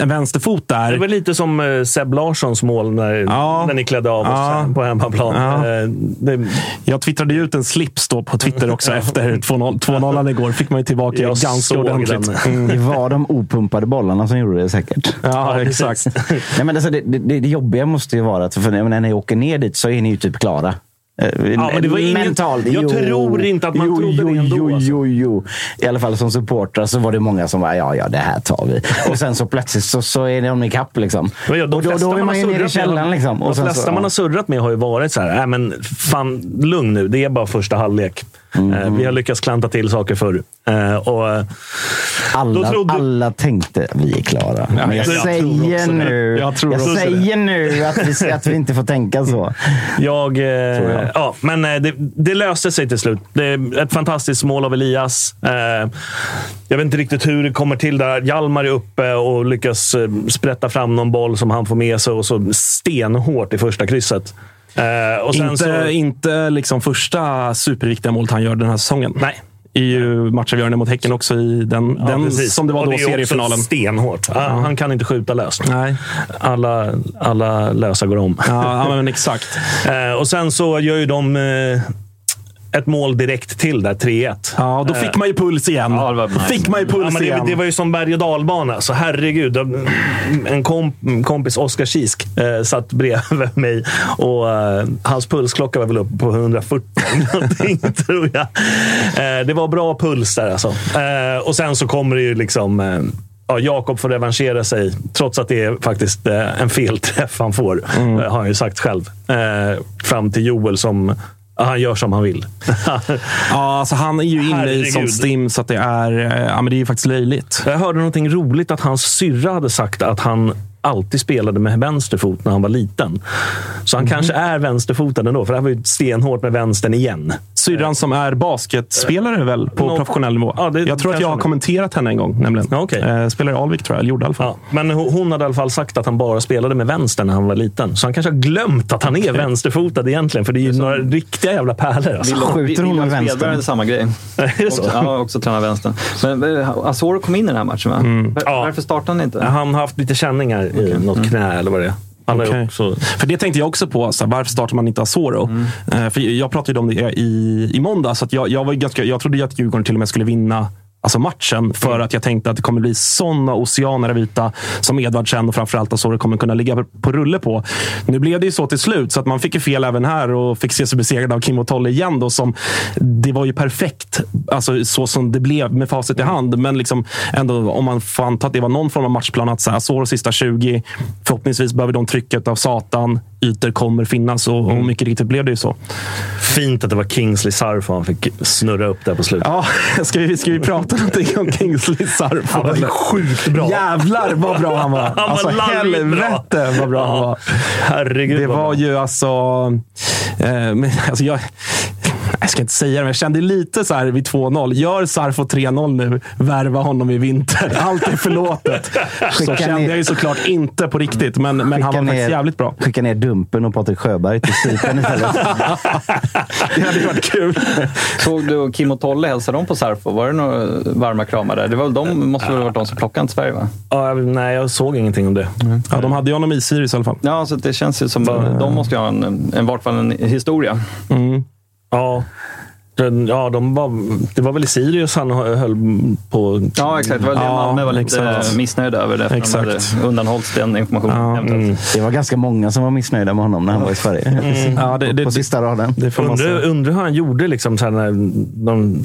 en vänsterfot där. Det var lite som eh, Seb Larssons mål när, Ja. när ni klädde av oss Ja. på hemmaplan. Ja. Eh, Det, Jag twittrade ju ut en slips då på Twitter också efter 2-0 2-0 igår. Fick man ju tillbaka Jag ganska ordentligt. den. Mm. Det var de opumpade bollarna som gjorde det säkert. Ja, exakt. Nej, men alltså, det, det, det jobbiga måste ju vara att för när ni åker ner dit så är ni ju typ klara. Eh, Ja, men det var ingen- Mentalt. jag tror inte att man jo, trodde jo, det ändå, Jo, alltså. jo, jo. I alla fall som supportrar så var det många som var ja, ja, det här tar vi. Och sen så plötsligt så, så är de ikapp. Liksom. Ja, de och då, då är man ju nere i källaren. Liksom. De flesta så, man ja. har surrat med har ju varit så här, äh, men fan, lugn nu. Det är bara första halvlek. Mm. Eh, vi har lyckats klanta till saker förr. Eh, och, eh, Då alla, trodde- alla tänkte vi är klara. Men jag, jag säger nu, Jag jag, säger nu att vi, att vi inte får tänka så. Jag, eh, jag. Ja, men det, det löste sig till slut. Det är ett fantastiskt mål av Elias. Eh, jag vet inte riktigt hur det kommer till där. Hjalmar är uppe och lyckas sprätta fram någon boll som han får med sig och så stenhårt i första krysset. Sen Inte, så, inte liksom första superviktiga målet han gör den här säsongen. Nej. är ju matchavgörande mot Häcken också i den, Ja, den precis. som det var då, är också seriefinalen. stenhårt. Ah, Han kan inte skjuta löst. Nej. Alla, alla lösa går om. Ja, ja, men exakt. Eh, och sen så gör ju de eh, ett mål direkt till där, 3-1. Ja, och då fick man ju puls igen. Ja, det var nice. Fick man ju Ja, puls men det, igen. det var ju som berg och dalbana. Så herregud. En komp, kompis, Oskar Kisk, eh, satt bredvid mig och eh, hans pulsklocka var väl uppe på 140 eller någonting, tror jag. Eh, det var bra puls där alltså. Eh, och sen så kommer det ju liksom... Eh, Ja, Jakob får revanschera sig, trots att det är faktiskt en felträff han får. Mm. Har han ju sagt själv. Eh, fram till Joel som... Han gör som han vill. Ja, alltså han är ju inne i Herregud. sånt stim så att det är, eh, ja, men det är ju faktiskt löjligt. Jag hörde någonting roligt att hans syrra hade sagt att han alltid spelade med vänster fot när han var liten. Så han kanske är vänsterfotad ändå, för det här var ju stenhårt med vänstern igen. Syrran som är basketspelare väl på Nå- professionell nivå. Ja, det jag tror att jag har kommenterat henne en gång. Nämligen. Ja, okej. Eh, spelar i Alvik tror jag, eller gjorde i alla fall. Ja, men hon hade i alla fall sagt att han bara spelade med vänster när han var liten. Så han kanske har glömt att han är vänsterfotad egentligen. För det är ju några riktiga jävla pärlor. Alltså. Skjuter hon med vänstern? Är samma grej. Är det så? Också, ja, också tränar vänstern. Men eh, Asoro kom in i den här matchen va? Var, Mm. Ja. Varför startade han inte? Han har haft lite känningar i något knä eller vad det är. Okej. också... För det tänkte jag också på. Så här, varför startar man inte Asoro? Mm. Eh, för jag pratade ju om det i, i måndag. Så att jag, jag, var ganska, jag trodde att Djurgården till och med skulle vinna alltså matchen. För Mm. att jag tänkte att det kommer bli såna oceaner av yta som Edvardsen och framförallt Asoro kommer kunna ligga på, på rulle på. Nu blev det ju så till slut, så att man fick ju fel även här och fick se sig besegrad av Kim och Tolle igen. Då, som, det var ju perfekt, alltså, så som det blev med facit i hand. Men liksom, ändå, om man får anta att det var någon form av matchplan, att Asoro sista 20, förhoppningsvis behöver de trycket av Satan. Ytor kommer finnas och, och mycket riktigt blev det ju så. Fint att det var Kingsley Sarfo han fick snurra upp där på slutet. Ja, ska vi, ska vi prata någonting om Kingsley Sarfo? Han var sjukt bra. Jävlar vad bra han var! Han var alltså larvigt bra. helvete vad bra han var. Herregud Det var ju alltså... Eh, men, alltså jag, jag ska inte säga det, men jag kände lite så här vid 2-0. Gör Sarfo 3-0 nu, värva honom i vinter. Allt är förlåtet. Så Skicka kände ner- jag ju såklart inte på riktigt, men, men han var Skicka faktiskt ner- jävligt bra. Skicka ner Dumpen och Patrik Sjöberg till Cypern istället. Det hade varit kul. Såg du Kim och Tolle hälsa dem på Sarfo? Var det några varma kramar där? Det var väl de, måste väl ha varit de som plockade till Sverige va? Ja, jag- nej, jag såg ingenting om det. Ja, de hade ju honom i Sirius i alla fall. Ja, så det känns ju som att de måste ju ha en, en, vart fall en historia. Ja. Den, ja, de var, det var väl i Sirius han höll på... Ja, exakt. Det var det Ja, Malmö var lite exakt. missnöjda över. Det, de Exakt. hade undanhållits den informationen. Ja, eventuellt. Det var ganska många som var missnöjda med honom när han var i Sverige. Ja, det, det, På sista raden. det Undrar, säga. undrar hur han gjorde liksom, så här, när de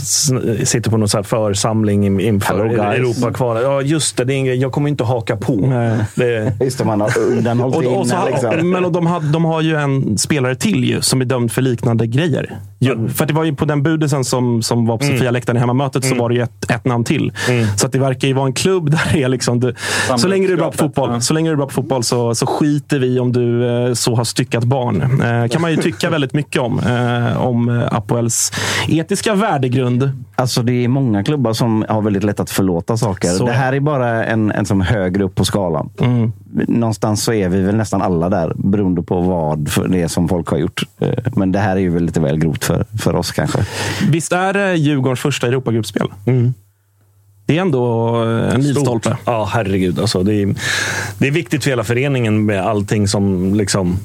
sitter på någon så här församling in- inför. Europa-kvalet. Ja, just det. det är ingen, jag kommer inte haka på. Nej. Det, Just det, man har undanhållit Och, och, så, innan. Liksom. Men och de, har, de har ju en spelare till ju, som är dömd för liknande grejer. Ju, för det var ju på den budisen som, som var på Sofia-läktaren i hemmamötet så var det ju ett, ett namn till. Så att det verkar ju vara en klubb där det är liksom... Du, så länge du är bra på fotboll, Ja. så, länge du är bra på fotboll så, så skiter vi om du eh, så har styckat barn. Eh, kan man ju tycka väldigt mycket om. Eh, om Apoels etiska värdegrund. Alltså det är många klubbar som har väldigt lätt att förlåta saker. Så. Det här är bara en, en som högre upp på skalan. Någonstans så är vi väl nästan alla där beroende på vad det är som folk har gjort. Eh, Men det här är ju väl lite väl grovt för, för oss kanske. Visst är det Djurgårdens första Europagruppspel? Det är ändå eh, en milstolpe. Ja, herregud. Alltså, det, är, det är viktigt för hela föreningen med allting som... liksom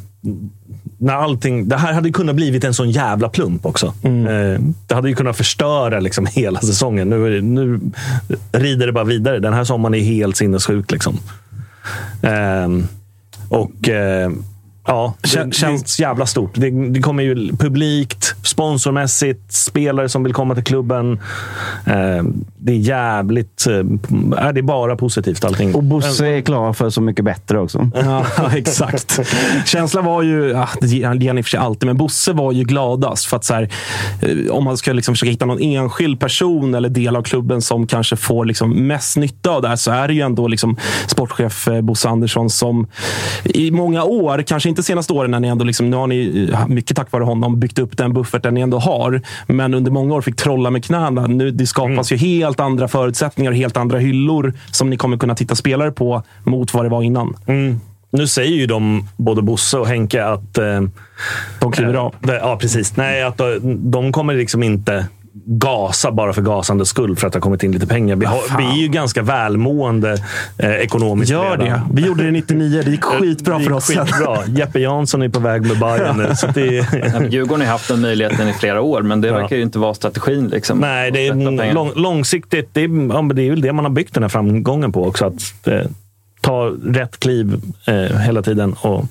när allting, det här hade kunnat blivit en sån jävla plump också. Eh, det hade ju kunnat förstöra liksom hela säsongen. Nu, nu rider det bara vidare. Den här sommaren är helt sinnessjuk. Liksom. Ehm, och eh, ja, det Kän- känns jävla stort. Det, det kommer ju publikt, sponsormässigt, spelare som vill komma till klubben. Ehm, det är jävligt... Eh, det är bara positivt allting. Och Bosse är klar för Så mycket bättre också. Ja, exakt. Känslan var ju, ja, det ger han i och för sig alltid, men Bosse var ju gladast. För att så här, eh, om man ska liksom försöka hitta någon enskild person eller del av klubben som kanske får liksom mest nytta av det här, så är det ju ändå liksom sportchef eh, Bosse Andersson som i många år, kanske inte senaste åren, när ni ändå liksom, nu har ni mycket tack vare honom byggt upp den bufferten ni ändå har. Men under många år fick trolla med knäna. Nu, det skapas ju helt andra förutsättningar och helt andra hyllor som ni kommer kunna titta spelare på mot vad det var innan. Mm. Nu säger ju de, både Bosse och Henke, att... Eh, De kliver av. det- Ja, precis. Nej, att de, de kommer liksom inte gasa bara för gasandets skull för att det har kommit in lite pengar. Vi, har, vi är ju ganska välmående eh, ekonomiskt Gör redan. det. Vi gjorde det 99. Det gick skitbra Det för oss. Skitbra. Jeppe Jansson är på väg med Bayern nu. Så det, Ja, Djurgården har haft den möjligheten i flera år, men det Ja. verkar ju inte vara strategin. Liksom, nej, det är lång, långsiktigt. Det är, ja, det är väl det man har byggt den här framgången på också. Att eh, ta rätt kliv eh, hela tiden och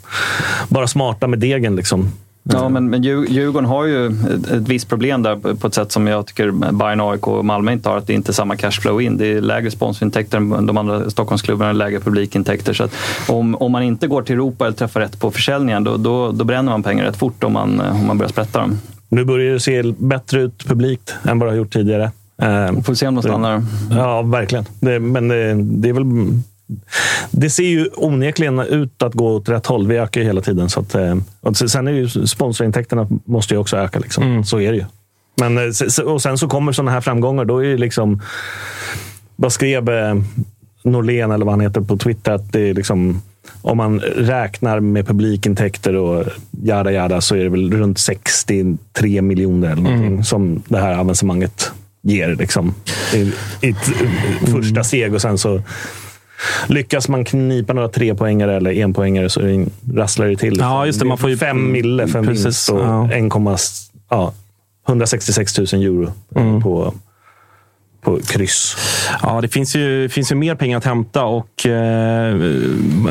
bara smarta med degen. Liksom. Ja, men, men Djur- Djurgården har ju ett, ett visst problem där på ett sätt som jag tycker Bayern, AIK och Malmö inte har. Att det inte är samma cashflow in. Det är lägre sponsorintäkter än de andra Stockholmsklubbarna, lägre publikintäkter. Så om, om man inte går till Europa eller träffar rätt på försäljningen, då, då, då bränner man pengar rätt fort om man, om man börjar sprätta dem. Nu börjar det se bättre ut publikt än vad det har gjort tidigare. Eh, Får se om de stannar. Ja, verkligen. Det, men det, det är väl... Det ser ju onekligen ut att gå åt rätt håll. Vi ökar ju hela tiden. Så att, eh, och sen är ju sponsorintäkterna måste ju också öka. Liksom. Så är det ju. Men, eh, och sen så kommer sådana här framgångar. Då är det liksom... Vad skrev eh, Norlén, eller vad han heter, på Twitter? Att det är liksom... Om man räknar med publikintäkter och jada jada så är det väl runt 63 miljoner eller någonting som det här avancemanget ger. Liksom, i, i ett första steg och sen så Lyckas man knipa några trepoängare eller enpoängare så rasslar det till. Ja, just det, man får ju- fem mille för en Precis, vinst och ja. 1, ja, 166 000 euro Mm. på, på kryss. Ja, det finns ju, finns ju mer pengar att hämta. Och, eh,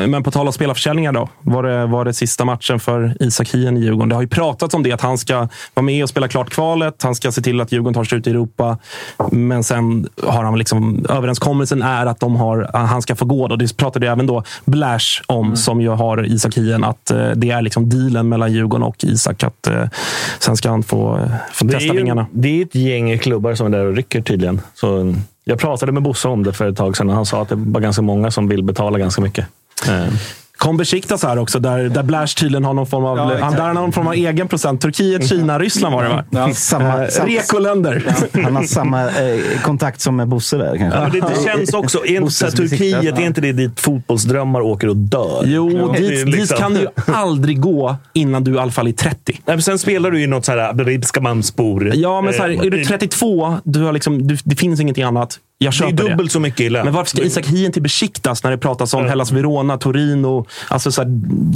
men på tal om spelarförsäljningar då. Var det, var det sista matchen för Isak Hien i Djurgården? Det har ju pratats om det, att han ska vara med och spela klart kvalet. Han ska se till att Djurgården tar sig ut i Europa. Men sen har han liksom, överenskommelsen är att de har, han ska få gå. Då. Det pratade även då Blash om, som ju har Isak Hien. Att eh, det är liksom dealen mellan Djurgården och Isak. Att eh, sen ska han få, eh, få testa ju, vingarna. det är ett gäng klubbar som är där och rycker tydligen. Så jag pratade med Bosse om det för ett tag sedan och han sa att det var ganska många som vill betala ganska mycket. Eh, Kom Besiktas här också, där, där Blash tydligen har någon form av, Ja, han, där har någon form av egen procent. Turkiet, Kina, Ryssland var det va? Finns samma, Eh, Rekoländer. han har samma eh, kontakt som med Bosse där kanske. Men det, det känns också, är inte så Turkiet, är inte det dit fotbollsdrömmar åker och dör? Jo, Det är dit, liksom- dit kan du ju aldrig gå innan du i alla fall är 30. Nej, men sen spelar du i något så här Beribska Mamspor. Ja, men så här, Eh, är du 32, du har liksom, du, det finns ingenting annat. Jag Det köper är det. dubbelt så mycket i lön. Men varför ska Isak Hien till Besiktas när det pratas om Hellas Verona, Torino? Alltså så här,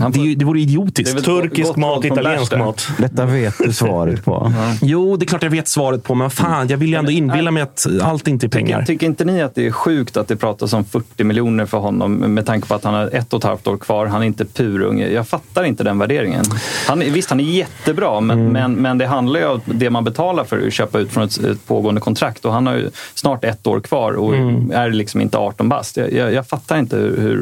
det, är det vore idiotiskt. Det är Turkisk Gott mat, italiensk mat. Detta vet du svaret på. Jo, det är klart jag vet svaret på, men fan, jag vill ju ändå inbilla mig att allt inte är pengar. Tycker, tycker inte ni att det är sjukt att det pratas om 40 miljoner för honom med tanke på att han har ett och ett halvt år kvar? Han är inte purunge. Jag fattar inte den värderingen. Han, är- visst, han är jättebra, men, Mm. men, men det handlar ju om det man betalar för att köpa ut från ett, ett pågående kontrakt. Och han har ju snart ett år kvar och Mm. är liksom inte 18 bast. Jag, jag, jag fattar inte hur, hur,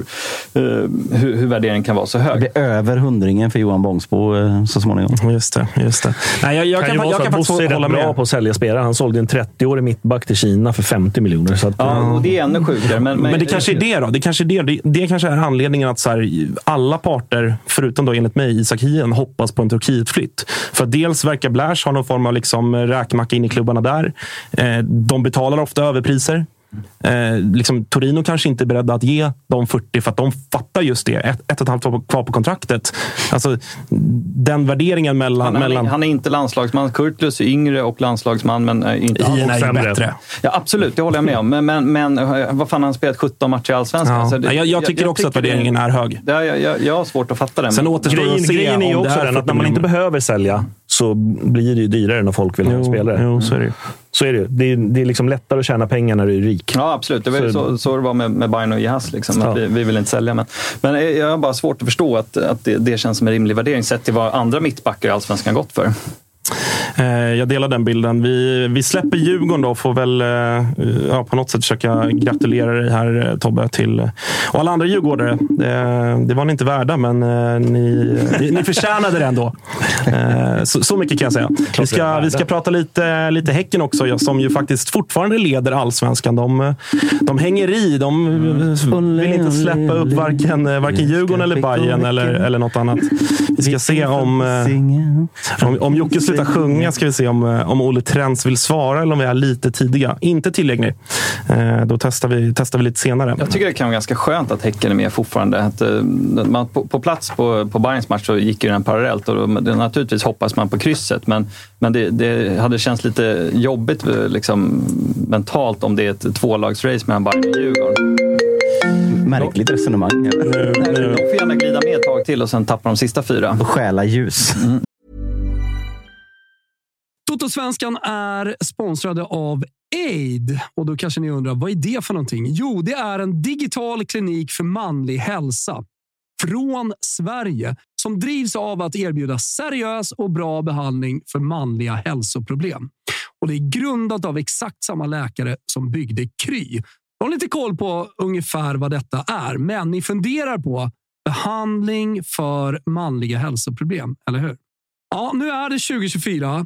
eh, hur, hur värderingen kan vara så Det hög. blir över hundringen för Johan Bångsbo eh, så småningom. Just det. Just det. Nej, jag, jag kan kan, ju vara jag så kan att faktiskt Bosse är hålla rätt bra på att sälja spelare. Han sålde en 30-årig mittback till Kina för 50 miljoner. Så att, Ja, och det är ännu sjukare. Men, Men det kanske är det då. Det kanske är det. Det, det kanske är anledningen att så här, alla parter, förutom då enligt mig Isak Hien, hoppas på en Turkietflytt. För dels verkar Blash ha någon form av liksom räkmacka in i klubbarna där. Eh, de betalar ofta överpriser. Eh, liksom, Torino kanske inte är beredda att ge de 40 för att de fattar just det. Ett, ett och ett halvt år kvar på kontraktet. Alltså, den värderingen mellan... han, han, mellan är, han är inte landslagsman. Kurtlus är yngre och landslagsman, men är inte Hien är ju bättre. Ja, absolut, det håller jag med om. Men, men, men eh, vad fan, har han spelat 17 matcher i Allsvenskan? Ja. Så det- Nej, jag, jag tycker också att tycker det- värderingen är hög. Ja, jag, jag, jag har svårt att fatta den. Sen återstår det grejen, att se grejen är ju det också den att 40 när man inte behöver sälja så blir det ju dyrare när folk vill ha en spelare. jo, så är det ju. Så är det ju. Det är, det är liksom lättare att tjäna pengar när du är rik. Ja, absolut. Det var Så- så, så det var med, med Bayern och Jahas. Liksom, Ja. vi, vi vill inte sälja. Men, men jag har bara svårt att förstå att, att det, det känns som en rimlig värdering sett till vad andra mittbackar i Allsvenskan gått för. Eh, Jag delar den bilden. Vi, vi släpper Djurgården då och får väl eh, ja, på något sätt försöka gratulera dig här eh, Tobbe till, och alla andra djurgårdare. Det var ni inte värda, men ni, ni, ni förtjänade det ändå. Så, så mycket kan jag säga. Vi ska, vi ska prata lite, lite Häcken också, som ju faktiskt fortfarande leder allsvenskan. De, de hänger i. De vill inte släppa upp varken, varken Djurgården eller Bayern eller, eller något annat. Vi ska se om... om, om Jocke slutar sjunga ska vi se om, eh, om Olle Trends vill svara eller om vi är lite tidiga. Inte tillgänglig. Eh, då testar vi, testar vi lite senare. Jag tycker det kan vara ganska skönt att Häcken är med fortfarande. Att, eh, man, på, på plats på, på Bayerns match så gick ju den parallellt och då, naturligtvis hoppas man på krysset. Men, men det, det hade känts lite jobbigt eh, liksom, mentalt om det är ett tvålagsrace mellan Bayern och Djurgården. Märkligt resonemang. De får gärna glida med ett tag till och sen tappar de sista fyra. Och stjäla ljus. Totosvenskan är sponsrade av Aid. Och då kanske ni undrar, vad är det för någonting? Jo, det är en digital klinik för manlig hälsa från Sverige som drivs av att erbjuda seriös och bra behandling för manliga hälsoproblem. Och Det är grundat av exakt samma läkare som byggde Kry. Jag har lite koll på ungefär vad detta är, men ni funderar på behandling för manliga hälsoproblem, eller hur? Ja, nu är det 2024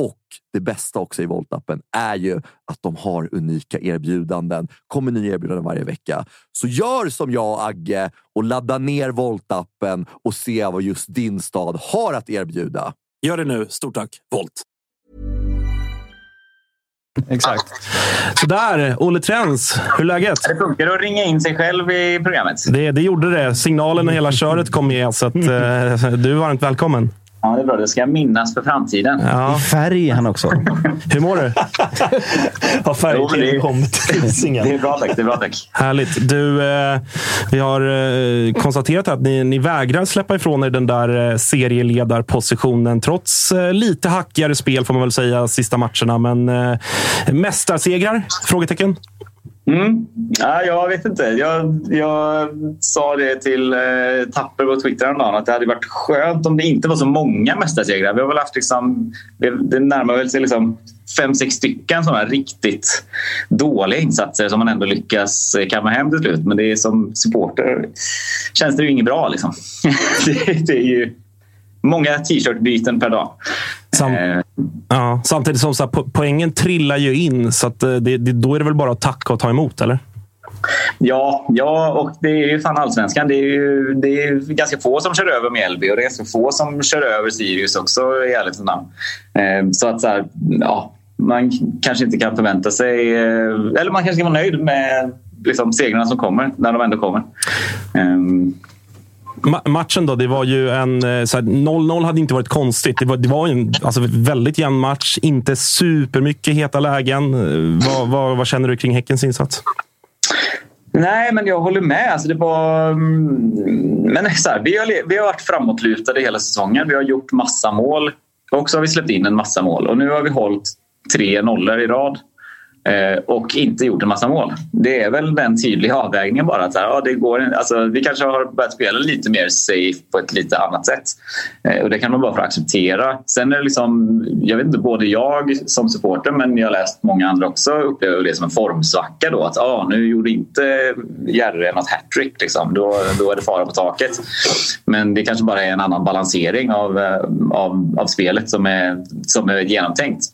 Och det bästa också i Volt-appen är ju att de har unika erbjudanden. kommer nya erbjudanden varje vecka. Så gör som jag och Agge och ladda ner Volt-appen och se vad just din stad har att erbjuda. Gör det nu. Stort tack, Volt. Exakt. Sådär, Olle Trends. Hur är läget? Det funkar att ringa in sig själv i programmet. Det, det gjorde det. Signalen och hela köret kom med, så att, eh, du är varmt välkommen. Ja, det är bra. Det ska jag minnas för framtiden. Ja. I färg han också. Hur mår du? Har färg-tv kommit till Hisingen? Det är bra tack. Det är bra tack. Härligt. Du, eh, vi har eh, konstaterat att ni, ni vägrar släppa ifrån er den där eh, serieledarpositionen trots eh, lite hackigare spel får man väl säga sista matcherna. Men eh, mästarsegrar? Frågetecken. Mm. Ja, jag vet inte. Jag, jag sa det till eh, Tapper på Twitter häromdagen att det hade varit skönt om det inte var så många mästarsegrar. Vi har väl haft liksom, det närmar väl sig liksom fem, sex stycken sådana riktigt dåliga insatser som man ändå lyckas eh, kamma hem till slut. Men det är som supporter känns det ju inget bra. Liksom. det, det är ju många t-shirt-byten per dag. Sam ja, samtidigt som så här, po poängen trillar ju in, så eh, det, det, då är det väl bara att tacka och ta emot, eller? Ja, ja, och det är ju fan allsvenskan. Det är ju det är ganska få som kör över Mjällby och det är ganska få som kör över Sirius också i ärlighetens namn. Eh, Så att så här, ja, man kanske inte kan förvänta sig... eh, Eller man kanske ska vara nöjd med liksom, segrarna som kommer, när de ändå kommer. Ma matchen då, det var ju en... Eh, 0-0 hade inte varit konstigt. Det var, det var en alltså, väldigt jämn match. Inte supermycket heta lägen. Eh, vad, vad, vad känner du kring Häckens insats? Nej, men jag håller med. Alltså det var, mm, men så här, vi, har, vi har varit framåtlutade hela säsongen. Vi har gjort massa mål och så har vi släppt in en massa mål. Och nu har vi hållit tre nollor i rad. Eh, och inte gjort en massa mål. Det är väl den tydliga avvägningen bara. Att, ja, det går, alltså, vi kanske har börjat spela lite mer safe på ett lite annat sätt. Eh, och Det kan man bara få acceptera. Sen är det liksom, jag vet inte, både jag som supporter men jag har läst många andra också upplever det som en formsvacka. Då, att ah, nu gjorde inte Järre något hattrick. Liksom. Då, då är det fara på taket. Men det kanske bara är en annan balansering av, eh, av, av spelet som är, som är genomtänkt.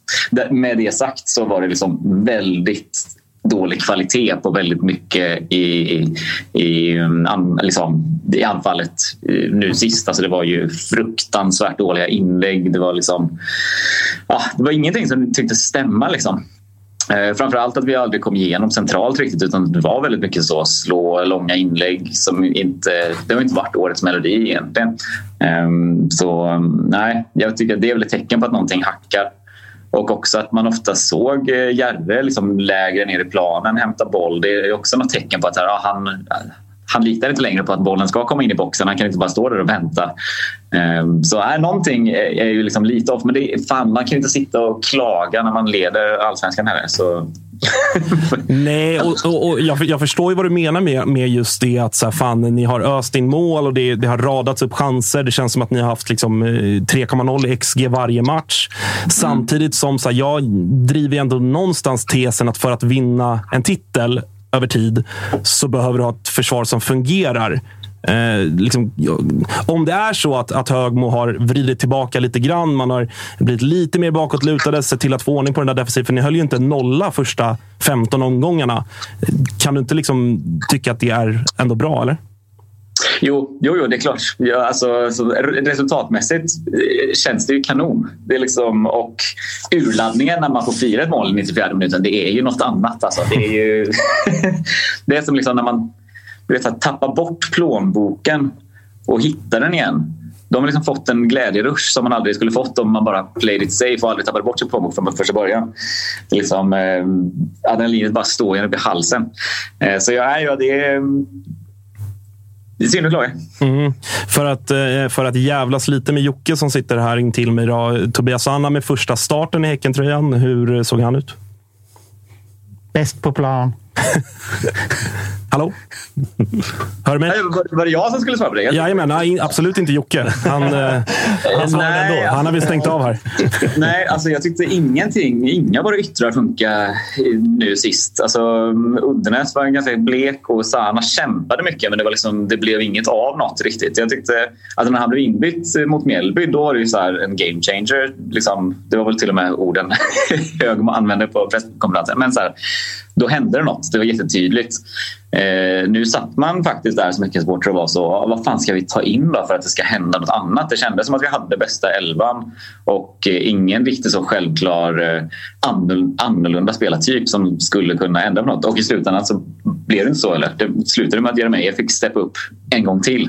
Med det sagt så var det liksom väldigt väldigt dålig kvalitet på väldigt mycket i, i, liksom, i anfallet eh, nu sist. Alltså det var ju fruktansvärt dåliga inlägg. Det var, liksom, ah, det var ingenting som tycktes stämma. Liksom. Eh, framförallt att vi aldrig kom igenom centralt riktigt utan det var väldigt mycket så slå långa inlägg som inte, det har inte varit årets melodi egentligen. Eh, så nej, jag tycker att det är väl ett tecken på att någonting hackar. Och också att man ofta såg eh, Järve Järre liksom lägre ner i planen hämta boll. Det är också något tecken på att här, ja, han, han litar inte längre på att bollen ska komma in i boxen. Han kan inte bara stå där och vänta. Ehm, så är någonting eh, är ju liksom lite off. Men det, fan, man kan ju inte sitta och klaga när man leder allsvenskan heller. Så Nej, och, och, och jag, jag, förstår ju vad du menar med, med just det att så här, fan, ni har öst in mål och det, det, har radats upp chanser. Det känns som att ni har haft liksom, eh, 3,0 XG varje match. Mm. Samtidigt som så här, jag driver ändå någonstans tesen att för att vinna en titel över tid så behöver du ha ett försvar som fungerar. Eh, liksom, om det är så att, att Högmo har vridit tillbaka lite grann, man har blivit lite mer bakåtlutade, sett till att få ordning på den där defensiven. För ni höll ju inte nolla första 15 omgångarna. Kan du inte liksom tycka att det är ändå bra, eller? Jo, jo, jo, det är klart. Ja, alltså, resultatmässigt eh, känns det ju kanon. Det är liksom, och urladdningen när man får fira ett mål i 94 minuten, det är ju något annat. Alltså. Det är ju det är som liksom när man du vet, att tappa bort plånboken och hitta den igen. De har liksom fått en glädjerush som man aldrig skulle fått om man bara played it safe och aldrig tappade bort sin plånbok från första början. Det är liksom, eh, adrenalinet bara står en upp i halsen. Eh, så ja, ja, det är... Det är synd att klaga. Mm. För, att, eh, för att jävlas lite med Jocke som sitter här intill mig. Då. Tobias Anna med första starten i Häckentröjan. Hur såg han ut? Bäst på plan. Hallå? Hör du mig? Var, var det jag som skulle svara på det? Jajamän, nej, absolut inte Jocke. Han, eh, han svarade ändå. Han har vi stängt av här. Nej, alltså jag tyckte ingenting. Inga våra yttrar funkar nu sist. Alltså, Uddenäs var ganska blek och Sana kämpade mycket men det, var liksom, det blev inget av något riktigt. Jag tyckte alltså när han blev inbytt mot Mjällby då var det så en game changer. Liksom, det var väl till och med orden Högmo använde på presskonferensen. Men så här, då hände det något. Det var jättetydligt. Eh, nu satt man faktiskt där som Häckensupporter och var så, ah, vad fan ska vi ta in då för att det ska hända något annat? Det kändes som att vi hade bästa elvan och eh, ingen riktigt så självklar eh, annorlunda spelartyp som skulle kunna ändra på något. Och i slutändan så blev det inte så. Eller? Det slutade med att Jeremejeff fick steppa upp en gång till.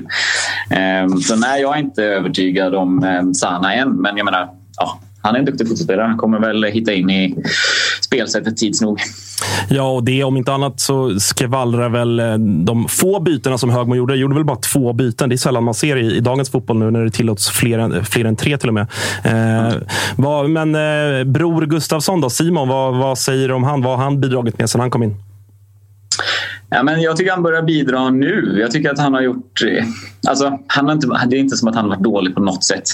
Eh, så nej, jag är inte övertygad om eh, Sana än, men jag menar, ja, han är en duktig fotbollsspelare. Han kommer väl hitta in i spelsättet tids nog. Ja, och det om inte annat så skvallrar väl eh, de få bytena som Högmo gjorde. gjorde väl bara två byten. Det är sällan man ser i, i dagens fotboll nu när det tillåts fler än, fler än tre till och med. Eh, mm. vad, men eh, Bror Gustafsson då, Simon, vad, vad säger du om han? Vad har han bidragit med sedan han kom in? Ja, men jag tycker han börjar bidra nu. Jag tycker att han har gjort... Eh, alltså, han har inte, det är inte som att han har varit dålig på något sätt.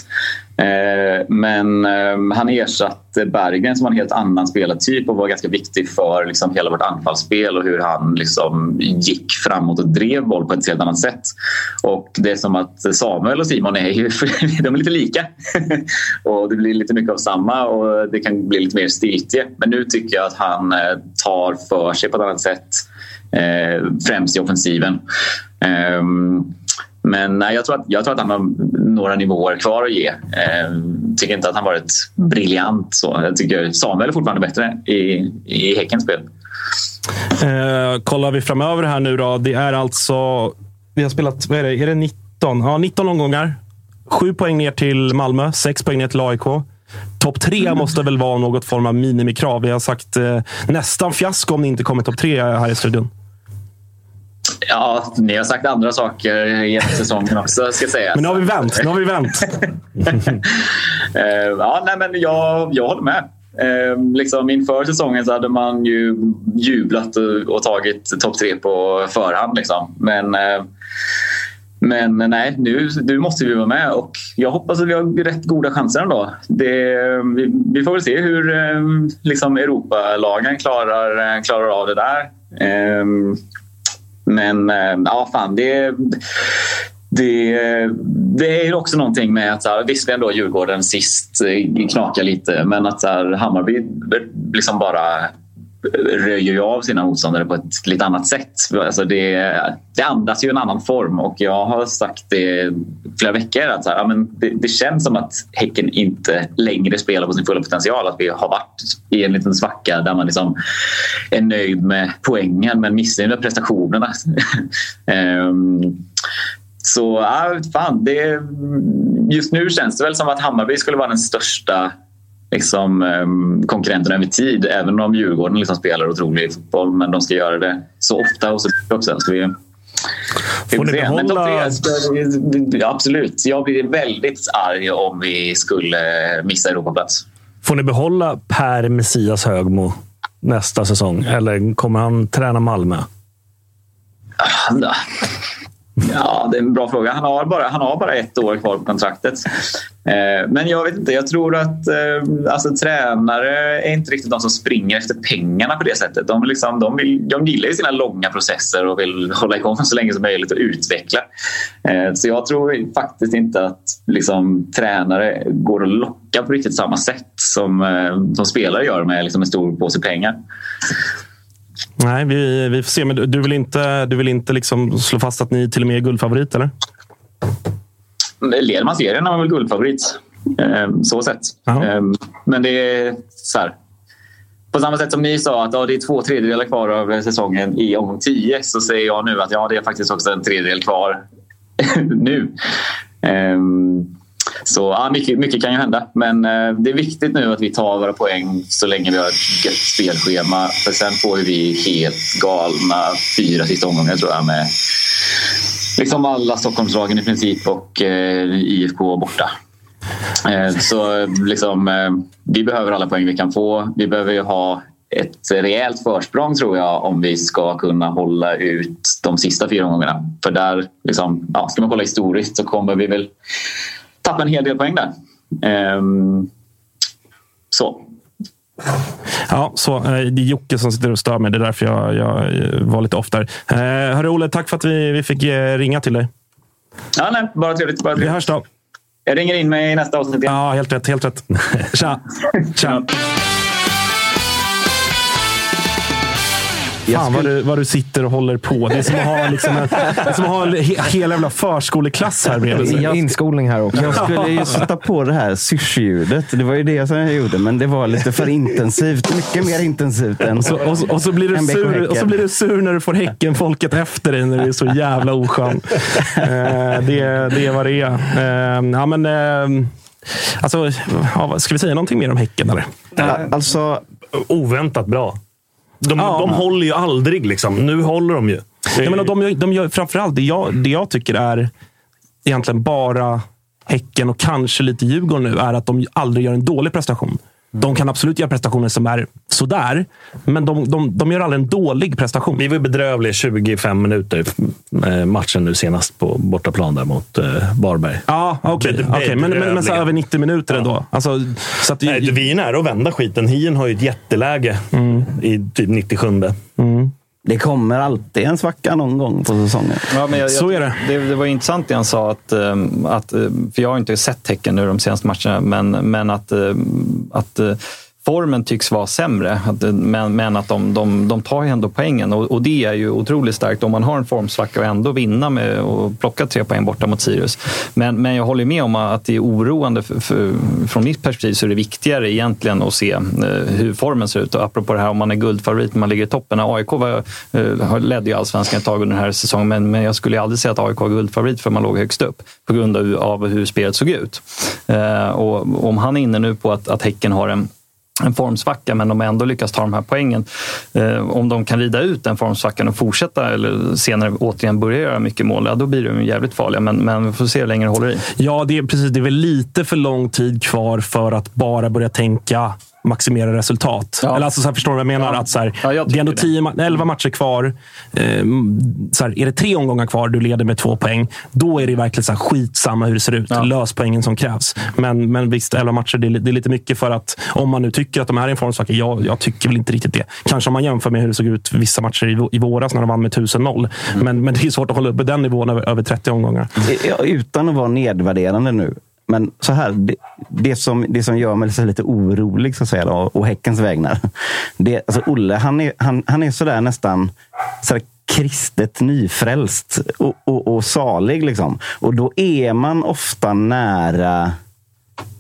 Eh, men eh, han ersatte Bergen som var en helt annan spelartyp och var ganska viktig för liksom, hela vårt anfallsspel och hur han liksom, gick framåt och drev boll på ett helt annat sätt. Och det är som att Samuel och Simon är, ju, de är lite lika. och det blir lite mycket av samma och det kan bli lite mer stiltje. Men nu tycker jag att han eh, tar för sig på ett annat sätt främst i offensiven. Eh, men nej, jag, tror att, jag tror att han har några nivåer kvar att ge. Eh, tycker inte att han varit briljant. Så. Jag tycker Samuel är fortfarande bättre i, i Häckens spel. Eh, kollar vi framöver här nu då. Det är alltså... Vi har spelat, vad är det? Är det 19? Ja, 19 omgångar. Sju poäng ner till Malmö, sex poäng ner till AIK. Topp tre mm. måste väl vara något form av minimikrav. Vi har sagt eh, nästan fiasko om ni inte kommer topp tre här i studion. Ja, ni har sagt andra saker genom säsongen också, ska sägas. Men nu har vi vänt. Nu har vi vänt. Eh, ja, nej, men jag, jag håller med. Eh, liksom inför säsongen så hade man ju jublat och, och tagit topp tre på förhand. Liksom. Men, eh, men nej, nu, nu måste vi vara med och jag hoppas att vi har rätt goda chanser ändå. Det, vi, vi får väl se hur eh, liksom Europalagen klarar, klarar av det där. Eh, men eh, ja, fan. Det, det, det är också någonting med att så här, visst vi ändå Djurgården sist eh, knakar lite men att så här, Hammarby liksom bara röjer ju av sina motståndare på ett lite annat sätt. Alltså det, det andas ju en annan form och jag har sagt det flera veckor att så här, ja, men det, det, känns som att Häcken inte längre spelar på sin fulla potential. Att vi har varit i en liten svacka där man liksom är nöjd med poängen men missnöjd med prestationerna. um, så ja, fan, det, just nu känns det väl som att Hammarby skulle vara den största liksom, um, konkurrenten över tid. Även om Djurgården liksom spelar otrolig fotboll. Men de ska göra det så ofta och så också. Så vi, Får ni behålla- tre, absolut. Jag blir väldigt arg om vi skulle missa Europaplats. Får ni behålla Per Messias Högmo nästa säsong? Eller kommer han träna Malmö? Ja, det är en bra fråga. Han har bara, han har bara ett år kvar på kontraktet. Eh, men jag vet inte. Jag tror att eh, alltså, tränare är inte riktigt de som springer efter pengarna på det sättet. De, liksom, de, vill, de gillar ju sina långa processer och vill hålla igång så länge som möjligt och utveckla. Eh, så jag tror faktiskt inte att liksom, tränare går att locka på riktigt samma sätt som, eh, som spelare gör med liksom, en stor påse pengar. Nej, vi, vi får se. Men du- vill inte, du vill inte liksom slå fast att ni till och med är guldfavorit, eller? Leder man serien är man väl guldfavorit. Eh, så sett. Eh, men det är så här. På samma sätt som ni sa att ja, det är två tredjedelar kvar av säsongen i omgång 10 så säger jag nu att ja, det är faktiskt också en tredjedel kvar nu. Ehm, så ja, mycket, mycket kan ju hända. Men eh, det är viktigt nu att vi tar våra poäng så länge vi har ett gött spelschema. För sen får vi helt galna fyra sista omgångar tror jag med liksom alla Stockholmslagen i princip och eh, IFK borta. Eh, så liksom, eh, vi behöver alla poäng vi kan få. Vi behöver ju ha ett rejält försprång tror jag om vi ska kunna hålla ut de sista fyra omgångarna. För där, liksom, ja, ska man kolla historiskt så kommer vi väl tappa en hel del poäng där. Ehm, så. Ja, så. eh, Det är Jocke som sitter och stör mig. Det är därför jag, jag eh, var lite off där. Eh, Hörru Olle, tack för att vi, vi fick ringa till dig. Ja, nej, bara trevligt. Bara Vi trevligt. hörs då. Jag ringer in mig i nästa avsnitt igen. Ja, helt rätt. Helt rätt. Tja! Tja! Fan vad du, vad du sitter och håller på. Det är som att ha, liksom en, som att ha en he, hela jävla förskoleklass här bredvid sig. Inskolning här också. Jag skulle ju sätta på det här syrsljudet. Det var ju det som jag gjorde, men det var lite för intensivt. Mycket mer intensivt än Så, och, så, och, så blir du sur, och så blir du sur när du får Häcken-folket efter dig när du är så jävla oskön. Eh, det, det är vad det är. Eh, ja, men, eh, alltså, ska vi säga någonting mer om Häcken? Eller? Alltså, oväntat bra. De, Ja. de håller ju aldrig. Liksom. Nu håller de ju. Nej, men de, de gör framförallt det jag, det jag tycker är egentligen bara Häcken och kanske lite Djurgården nu är att de aldrig gör en dålig prestation. De kan absolut göra prestationer som är sådär, men de, de, de gör aldrig en dålig prestation. Vi var bedrövliga i 25 minuter eh, matchen nu senast på bortaplan där mot eh, Varberg. Ja, okej. Men, men, men så över 90 minuter ändå. Alltså, så att, Nej, vi är nära att vända skiten. Hien har ju ett jätteläge i typ 97. Det kommer alltid en svacka någon gång på säsongen. Ja, men jag, Så jag, är det. det. Det var intressant det han sa, att, ehm, att, eh, för jag har inte sett tecken nu de senaste matcherna, men, men att, ehm, att eh, formen tycks vara sämre. Att, men, men att de, de, de tar ju ändå poängen och, och det är ju otroligt starkt om man har en formsvacka och ändå vinna med och plocka tre poäng borta mot Sirius. Men, men jag håller med om att det är oroande. För, för, från mitt perspektiv så är det viktigare egentligen att se eh, hur formen ser ut. Och apropå det här om man är guldfavorit när man ligger i toppen. AIK var, eh, ledde ju allsvenskan ett tag under den här säsongen men, men jag skulle aldrig säga att AIK var guldfavorit för man låg högst upp på grund av, av hur spelet såg ut. Eh, och om han är inne nu på att, att Häcken har en en formsvacka, men de ändå lyckas ta de här poängen. Eh, om de kan rida ut den formsvackan och fortsätta eller senare återigen börja göra mycket mål, ja, då blir de jävligt farliga. Men, men vi får se hur länge det håller i. Ja, det är, precis, det är väl lite för lång tid kvar för att bara börja tänka maximera resultat. Ja. Eller alltså, så här, förstår du vad jag menar? Ja. Att, så här, Ja, jag det är ändå tycker tio, ma- 11 matcher kvar. Eh, så här, är det tre omgångar kvar, du leder med två poäng, då är det verkligen så här, skitsamma hur det ser ut. Lös poängen som krävs. Men, men visst, 11 matcher, det är, det är lite mycket för att om man nu tycker att de är i en formsvacka, jag, jag tycker väl inte riktigt det. Kanske om man jämför med hur det såg ut vissa matcher i, i våras när de vann med 1000-0. Men, men det är svårt att hålla uppe den nivån över, över 30 omgångar. Ja, Utan att vara nedvärderande nu. Men så här, det, det, som, det som gör mig lite orolig så att säga, då, och Häckens vägnar. Det, alltså Olle, han är, han, han är sådär nästan sådär kristet nyfrälst och, och, och salig. Liksom. Och då är man ofta nära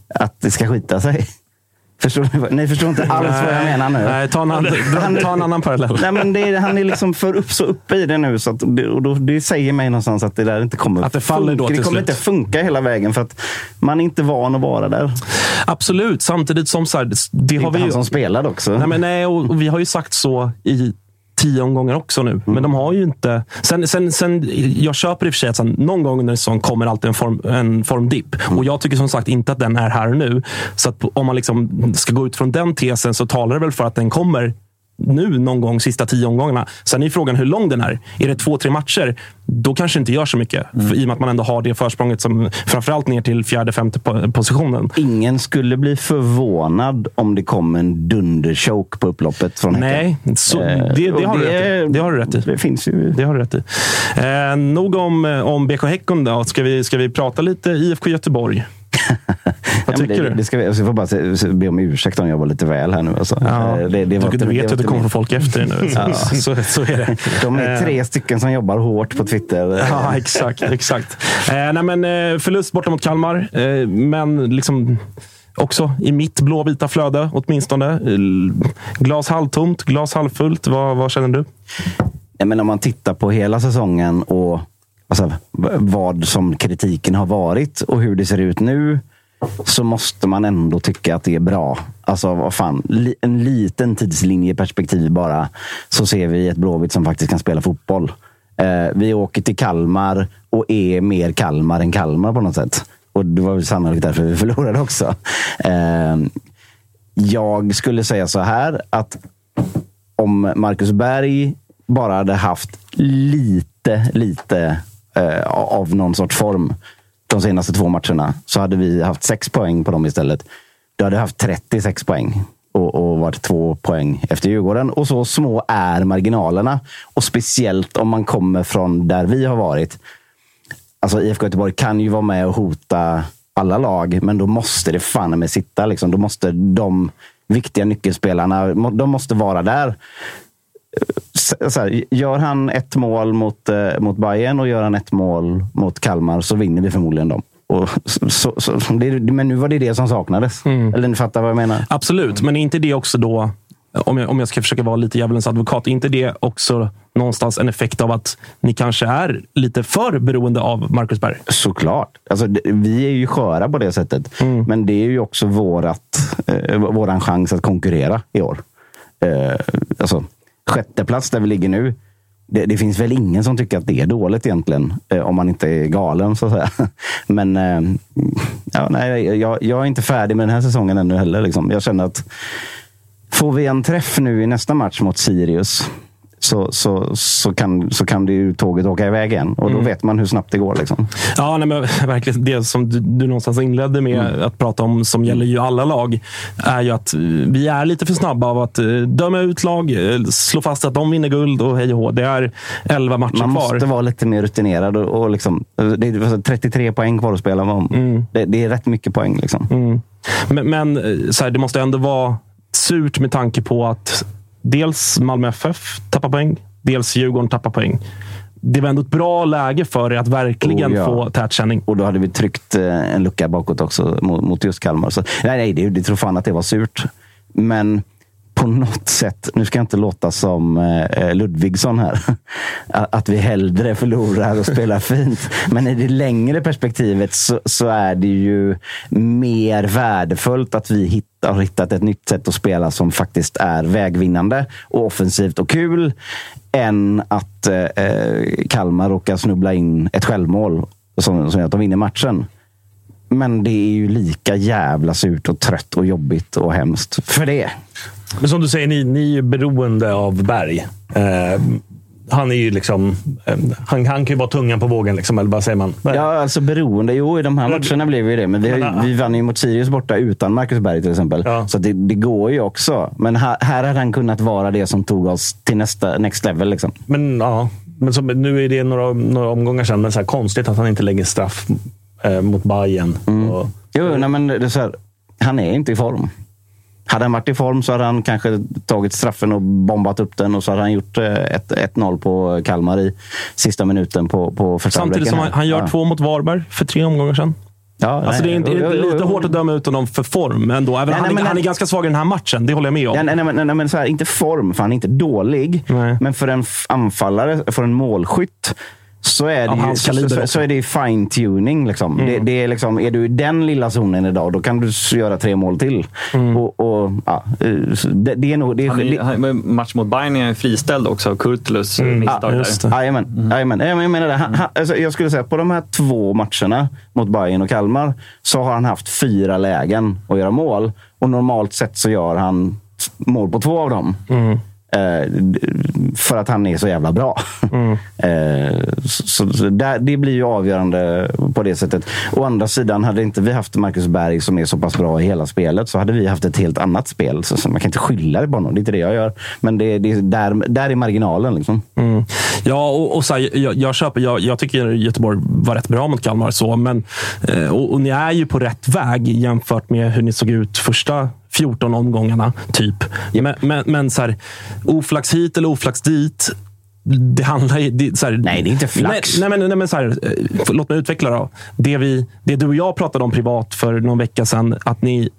att det ska skita sig. Förstår ni? Ni förstår inte alls vad jag menar nu. Nej, ta en, annan, ta en annan parallell. Nej, men det är, han är liksom för upp, så uppe i det nu. Så att det, och då, det säger mig någonstans att det där inte kommer Att det faller då funka. Det till kommer slut. inte funka hela vägen för att man är inte van att vara där. Absolut, samtidigt som så här, det, det Det är har inte vi han som spelade också. Nej, men nej och vi har ju sagt så i tio omgångar också nu. Men de har ju inte... Sen, sen, sen, jag köper i och för sig att sen, någon gång under en säsong kommer alltid en, form, en formdipp. Och jag tycker som sagt inte att den är här och nu. Så att om man liksom ska gå ut från den tesen så talar det väl för att den kommer nu någon gång sista tio omgångarna. Sen är frågan hur lång den är. Är det två, tre matcher, då kanske det inte gör så mycket. För, I och med att man ändå har det försprånget som framförallt ner till fjärde, femte po- positionen. Ingen skulle bli förvånad om det kom en dunderchoke på upploppet från Häcken. Nej, så, Eh, det, det, har du rätt i. det har du rätt i. Det finns ju... Det har du rätt i. Eh, nog om, eh, om BK Häcken då. Ska vi, ska vi prata lite IFK Göteborg? Vad tycker det, du? Det ska vi, alltså, jag får bara be om ursäkt om jag var lite väl här nu. Alltså. Ja, Eh, det, det var du, du vet att det kommer folk efter dig nu. Ja. så, så är det. De är Eh, tre stycken som jobbar hårt på Twitter. Ja, exakt. exakt. Eh, nej, men, eh, förlust borta mot Kalmar, eh, men liksom också i mitt blåvita flöde åtminstone. Glas halvtomt, glas halvfullt. Vad, vad känner du? Nej, men om man tittar på hela säsongen och alltså, vad som kritiken har varit och hur det ser ut nu så måste man ändå tycka att det är bra. Alltså vad fan, li- en liten tidslinjeperspektiv bara så ser vi ett Blåvitt som faktiskt kan spela fotboll. Eh, vi åker till Kalmar och är mer Kalmar än Kalmar på något sätt. Och det var väl sannolikt därför vi förlorade också. Eh, jag skulle säga så här att om Marcus Berg bara hade haft lite, lite eh, av någon sorts form de senaste två matcherna så hade vi haft sex poäng på dem istället. Då hade haft 36 poäng och, och varit två poäng efter Djurgården. Och så små är marginalerna. Och speciellt om man kommer från där vi har varit. Alltså IFK Göteborg kan ju vara med och hota alla lag, men då måste det fan med sitta. Liksom. Då måste de viktiga nyckelspelarna de måste vara där. Så här, gör han ett mål mot, eh, mot Bayern och gör han ett mål mot Kalmar så vinner vi förmodligen dem. Och så, så, så, det, men nu var det det som saknades. Eller ni fattar vad jag menar? Absolut, men är inte det också då, om jag, om jag ska försöka vara lite djävulens advokat, är inte det också någonstans en effekt av att ni kanske är lite för beroende av Marcus Berg? Såklart. Alltså, vi är ju sköra på det sättet. Men det är ju också vårat, eh, våran chans att konkurrera i år. Eh, alltså, sjätte plats där vi ligger nu. Det, det finns väl ingen som tycker att det är dåligt egentligen. Eh, om man inte är galen så att säga. Men eh, ja, nej, jag, jag är inte färdig med den här säsongen ännu heller. Liksom. Jag känner att får vi en träff nu i nästa match mot Sirius så, så, så, kan, så kan det ju tåget åka iväg igen. Och då vet man hur snabbt det går. Liksom. Ja, nej, men verkligen. Det som du, du någonstans inledde med att prata om, som gäller ju alla lag, är ju att eh, vi är lite för snabba av att eh, döma ut lag, eh, slå fast att de vinner guld och hej och hå. Det är 11 matcher Man kvar. måste vara lite mer rutinerad. Och, och liksom, det är 33 poäng kvar att spela om. Det, det är rätt mycket poäng. Liksom. Men, men eh, så här, det måste ändå vara surt med tanke på att dels Malmö FF tappar poäng, dels Djurgården tappar poäng. Det var ändå ett bra läge för er att verkligen Oh, ja. få tät känning. Och då hade vi tryckt eh, en lucka bakåt också mot, mot just Kalmar. Så, nej, nej, det, det tror fan att det var surt. Men på något sätt, nu ska jag inte låta som eh, Ludvigsson här, att vi hellre förlorar och spelar fint. Men i det längre perspektivet så, så är det ju mer värdefullt att vi hittar, har hittat ett nytt sätt att spela som faktiskt är vägvinnande och offensivt och kul än att eh, Kalmar råkar snubbla in ett självmål som, som gör att de vinner matchen. Men det är ju lika jävla surt och trött och jobbigt och hemskt för det. Men som du säger, ni, ni är ju beroende av Berg. Eh, han är ju liksom... Eh, han, han kan ju vara tungan på vågen, liksom, eller vad säger man? Ja, alltså beroende. Jo, i de här matcherna blev vi det. Men ju- Men, vi vann ju mot Sirius borta utan Marcus Berg till exempel. Så det, det går ju också. Men här, här hade han kunnat vara det som tog oss till nästa next level. Liksom. Men ja, men som, nu är det några, några omgångar sedan, men så här konstigt att han inte lägger straff eh, mot Bayern. Och, Jo, nej, men det är här, han är inte i form. Hade han varit i form så hade han kanske tagit straffen och bombat upp den och så hade han gjort eh, ett 1-0 på Kalmar i sista minuten på, på första Samtidigt som han, han gör här. två mot Varberg för tre omgångar sedan. Ja, Alltså det är, det är lite hårt att döma ut honom för form ändå. Även Nej, han, nej, är, men- han är ganska svag i den här matchen, det håller jag med om. Ja, nej, nej, nej, men så här, inte form, för han är inte dålig. Men för en anfallare, för en målskytt, så är det, ju, så, så, är det fine tuning. Liksom. Mm. Det, det är, liksom, är du i den lilla zonen idag, då kan du göra tre mål till. Mm. Och, och, ja, eh, så det, det är nog... Det är, Han är, han, match mot Bayern är friställd också av Kurtulus Mm. misstag där. Jajamän. Jajamän. Ja, men Jag menar det. Han, han, alltså, jag skulle säga på de här två matcherna mot Bayern och Kalmar så har han haft fyra lägen att göra mål. Och normalt sett så gör han mål på två av dem. D- för att han är så jävla bra. Eh, så, så, där, det blir ju avgörande på det sättet. Å andra sidan, hade inte vi haft Marcus Berg som är så pass bra i hela spelet så hade vi haft ett helt annat spel. Så, så man kan inte skylla det på honom. Det är inte det jag gör. Men det, det, är där, där är marginalen. Liksom. Mm. Ja, och, och så här, jag, jag köper. Jag, jag tycker Göteborg var rätt bra mot Kalmar. Så, men, eh, och, och ni är ju på rätt väg jämfört med hur ni såg ut första 14 omgångarna. typ. Men, men, men så här, oflax hit eller oflax dit. Det handlar ju... Det, så här, Nej, det är inte flax. Nej, nej, men, nej, men så här, eh, låt mig utveckla då. Det, vi, det du och jag pratade om privat för någon vecka sedan. Att ni,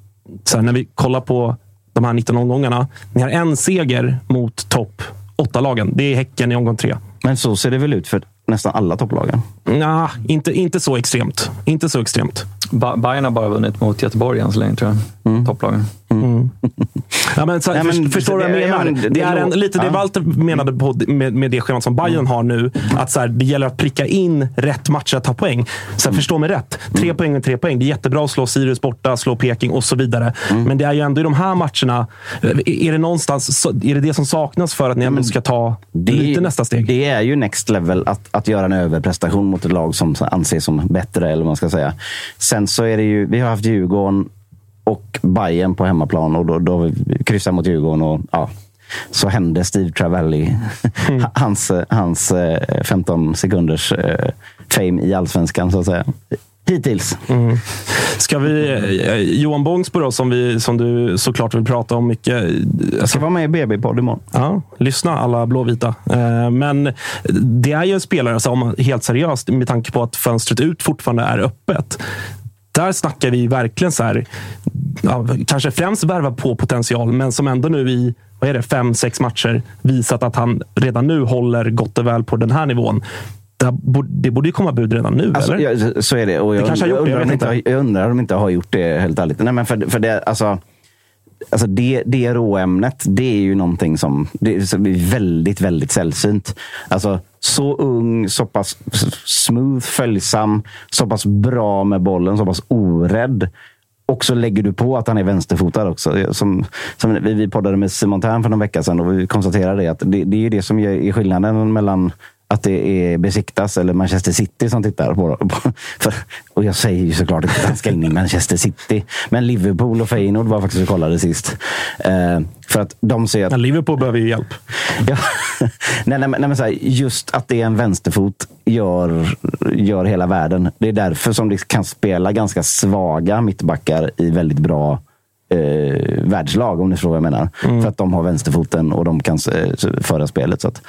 så här, när vi kollar på de här 19 omgångarna. Ni har en seger mot topp 8-lagen. Det är Häcken i omgång tre. Men så ser det väl ut för nästan alla topplagen? Nah, inte, inte så extremt. Inte så extremt. Ba- Bayern har bara vunnit mot Göteborg än så länge, tror jag. Topplagen. Ja, men, så, Nej, men först- förstår du vad det- jag menar? men det- Det är en, det- lite det ja. Walter menade på, med, med det schemat som Bayern har nu. Att så här, det gäller att pricka in rätt matcher att ta poäng. Så här, Förstå mig rätt. Tre poäng är tre poäng. Det är jättebra att slå Sirius borta, slå Peking och så vidare. Men det är ju ändå i de här matcherna. Är det någonstans så, är det, det som saknas för att ni ändå ska ta lite nästa steg? Det är ju next level att, att göra en överprestation mot ett lag som anses som bättre. eller vad man ska säga. Sen så är det ju, vi har haft Djurgården och Bayern på hemmaplan och då, då kryssat mot Djurgården. Och, ja, så hände Steve Travelli, hans, hans eh, 15 sekunders eh, fame i allsvenskan så att säga. Hittills. Mm. Ska vi, eh, Johan Bångsbo då, som, vi, som du såklart vill prata om mycket. Jag ska vara med i BB-podd imorgon. Ja, lyssna alla blåvita. Eh, Men det är ju en spelare som, helt seriöst, med tanke på att fönstret ut fortfarande är öppet. Där snackar vi verkligen så här, ja, kanske främst värva på potential, men som ändå nu i vad är det, fem, sex matcher visat att han redan nu håller gott och väl på den här nivån. Det, borde, det borde ju komma bud redan nu, Alltså, eller? ja, så är det. Och jag, Det kanske har gjort det, jag undrar vet om inte. jag undrar om de inte har gjort det, helt ärligt. Nej, men för, för det, alltså, alltså det, det råämnet, det är ju någonting som det är är väldigt, väldigt sällsynt. Alltså, så ung, så pass smooth, följsam, så pass bra med bollen, så pass orädd. Och så lägger du på att han är vänsterfotad också. Som, som vi, vi poddade med Simon Tern för någon vecka sedan och vi konstaterade det, att det, det är ju det som är skillnaden mellan att det är Besiktas eller Manchester City som tittar på, för, Och jag säger ju såklart inte att han ska in i Manchester City. Men Liverpool och Feyenoord var faktiskt och kollade sist. Eh, för att de ser att... Ja, Liverpool behöver ju hjälp. Ja. nej, nej, nej, men så här, just att det är en vänsterfot gör, gör hela världen. Det är därför som det kan spela ganska svaga mittbackar i väldigt bra eh, världslag, om ni förstår vad jag menar. För att de har vänsterfoten och de kan eh, föra spelet. Så att,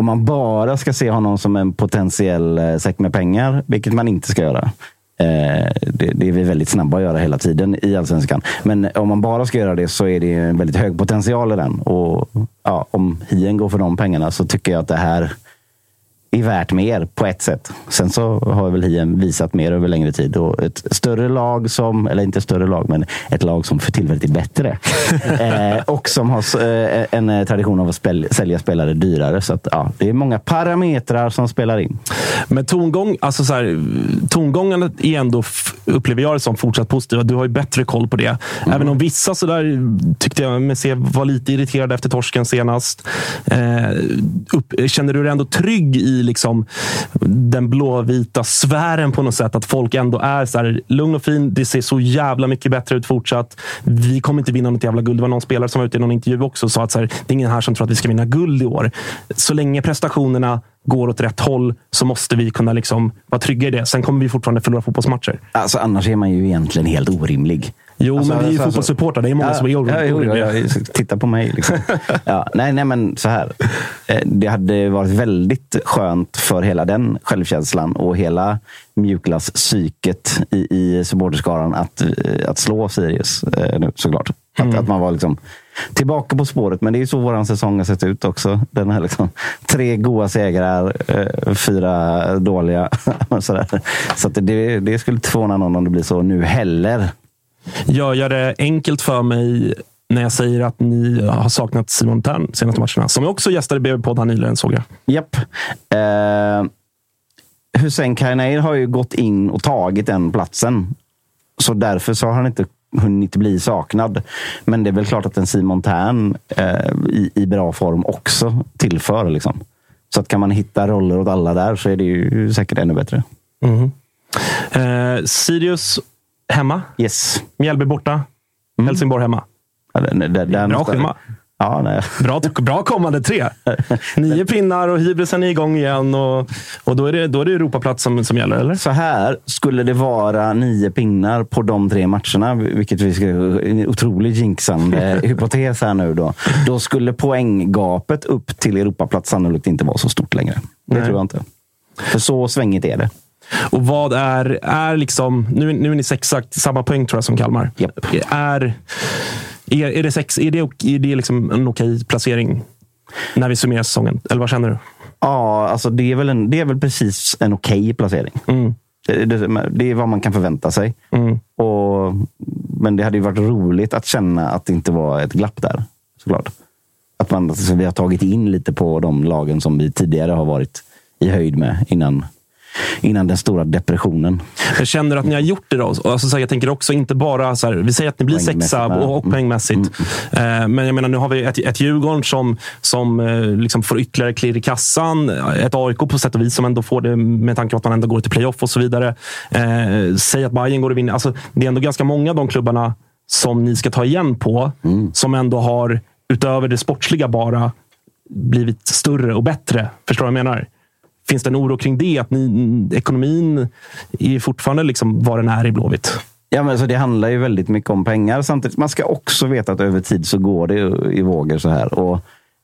om man bara ska se honom som en potentiell eh, säck med pengar, vilket man inte ska göra, eh, det, det är vi väldigt snabba att göra hela tiden i allsvenskan. Men om man bara ska göra det så är det en väldigt hög potential i den. Och ja, om Hien går för de pengarna så tycker jag att det här är värt mer på ett sätt. Sen så har väl Hien visat mer över längre tid. Och ett större lag som, eller inte större lag, men ett lag som för tillfället är bättre. eh, och som har eh, en tradition av att spel, sälja spelare dyrare. Så att, ja, det är många parametrar som spelar in. Men tongång, alltså så här, tongångarna är ändå, upplever jag det som, fortsatt positiva. Du har ju bättre koll på det. Mm. Även om vissa så där, tyckte jag mig se var lite irriterade efter torsken senast. Eh, upp, känner du dig ändå trygg i liksom den blåvita sfären på något sätt. Att folk ändå är så här, lugn och fin. Det ser så jävla mycket bättre ut fortsatt. Vi kommer inte vinna något jävla guld. Det var någon spelare som var ute i någon intervju också och sa att så här, det är ingen här som tror att vi ska vinna guld i år. Så länge prestationerna går åt rätt håll så måste vi kunna liksom vara trygga i det. Sen kommer vi fortfarande förlora fotbollsmatcher. Alltså, annars är man ju egentligen helt orimlig. Jo, alltså, men vi är ju alltså, fotbollssupportrar. Det är många ja, som är orimliga. Ja, ja, titta på mig. Liksom. ja, nej, nej, men så här. Eh, det hade varit väldigt skönt för hela den självkänslan och hela mjukglasspsyket i, i supporterskaran att, eh, att slå Sirius eh, nu såklart. Att, mm. att man var liksom tillbaka på spåret. Men det är så vår säsong har sett ut också. Den här liksom, tre goa segrar, fyra dåliga. så att det, det skulle inte förvåna någon om det blir så nu heller. Gör jag det enkelt för mig när jag säger att ni har saknat Simon Tern senaste matcherna? Som också gästade BB-podd här nyligen såg jag. Japp. Eh, Hussein Kainair har ju gått in och tagit den platsen. Så därför så har han inte hunnit bli saknad. Men det är väl klart att en Simon Tern eh, i, i, bra form också tillför. Liksom. Så att kan man hitta roller åt alla där så är det ju säkert ännu bättre. Mm. Eh, Sirius hemma. Yes. Mjällby borta. Mm. Helsingborg hemma. Ja, det, det, det bra schema. Ja, nej. Bra, bra kommande tre. Nio pinnar och hybrisen är igång igen. Och, och då, är det, då är det Europaplats som, som gäller, eller? Så här, skulle det vara nio pinnar på de tre matcherna, vilket vi ska, en otroligt jinxande hypotes här nu då. Då skulle poänggapet upp till Europaplats sannolikt inte vara så stort längre. Det nej. tror jag inte. För så svängigt är det. Och vad är, är liksom, nu, nu är ni sexa, samma poäng tror jag som Kalmar. Yep. Är, är, är det, sex, är det, är det liksom en okej placering när vi summerar säsongen? Eller vad känner du? Ja, alltså det, är väl en, det är väl precis en okej placering. Mm. Det, det, det, är vad man kan förvänta sig. Mm. Och, men det hade ju varit roligt att känna att det inte var ett glapp där. Såklart. Att man, alltså, vi har tagit in lite på de lagen som vi tidigare har varit i höjd med innan innan den stora depressionen. Jag känner att ni har gjort det då? Alltså, så här, jag tänker också inte bara så här, vi säger att ni blir sexa och, och poängmässigt. Mm. Eh, men jag menar, nu har vi ett, ett Djurgården som, som eh, liksom får ytterligare klirr i kassan. Ett AIK på sätt och vis som ändå får det med tanke på att man ändå går till playoff och så vidare. Eh, säg att Bayern går och vinner. Alltså, det är ändå ganska många av de klubbarna som ni ska ta igen på, mm. som ändå har, utöver det sportsliga bara, blivit större och bättre. Förstår du vad jag menar? Finns det en oro kring det? Att ni, ekonomin är fortfarande liksom vad den är i Blåvitt? Ja, men alltså det handlar ju väldigt mycket om pengar. Samtidigt man ska också veta att över tid så går det i vågor så här. Och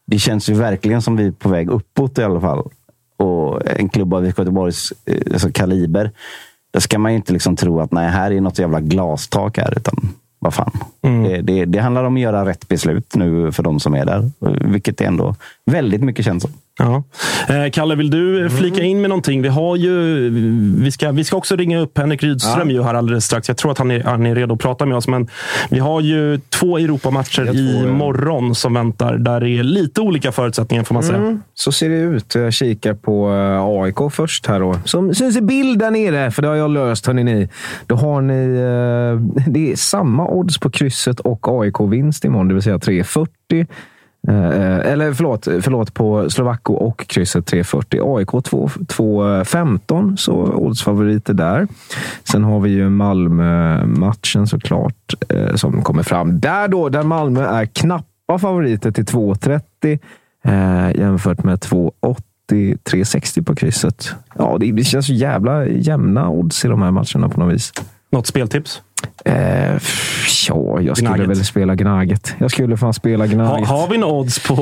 det känns ju verkligen som vi är på väg uppåt i alla fall. Och en klubb av IFK Göteborgs eh, alltså kaliber. Där ska man ju inte liksom tro att nej, här är något jävla glastak här. Utan vad fan. Mm. Det, det, det, handlar om att göra rätt beslut nu för de som är där. Vilket det ändå väldigt mycket känns som. Ja. Eh, Kalle, vill du flika in med någonting? Vi, har ju, vi, ska, vi ska också ringa upp Henrik Rydström ja. ju här alldeles strax. Jag tror att han är, han är redo att prata med oss. Men vi har ju två Europamatcher i morgon som väntar. Där det är lite olika förutsättningar får man säga. Mm, så ser det ut. Jag kikar på eh, AIK först här. Då. Som syns i bild där nere, för det har jag löst. Hörni, ni. Då har ni... Eh, det är samma odds på krysset och AIK-vinst imorgon, det vill säga 3,40. Eh, eller förlåt, förlåt, på Slovacko och krysset 340. AIK 2.15, så oddsfavoriter där. Sen har vi ju Malmö-matchen såklart eh, som kommer fram. Där då, där Malmö är knappa favoriter till 2.30 eh, jämfört med 2.80. 360 på krysset. Ja, det känns så jävla jämna odds i de här matcherna på något vis. Något speltips? Eh, ja, jag skulle Gnaget. väl spela Gnaget. Jag skulle fan spela Ha, Gnaget. har vi några odds på,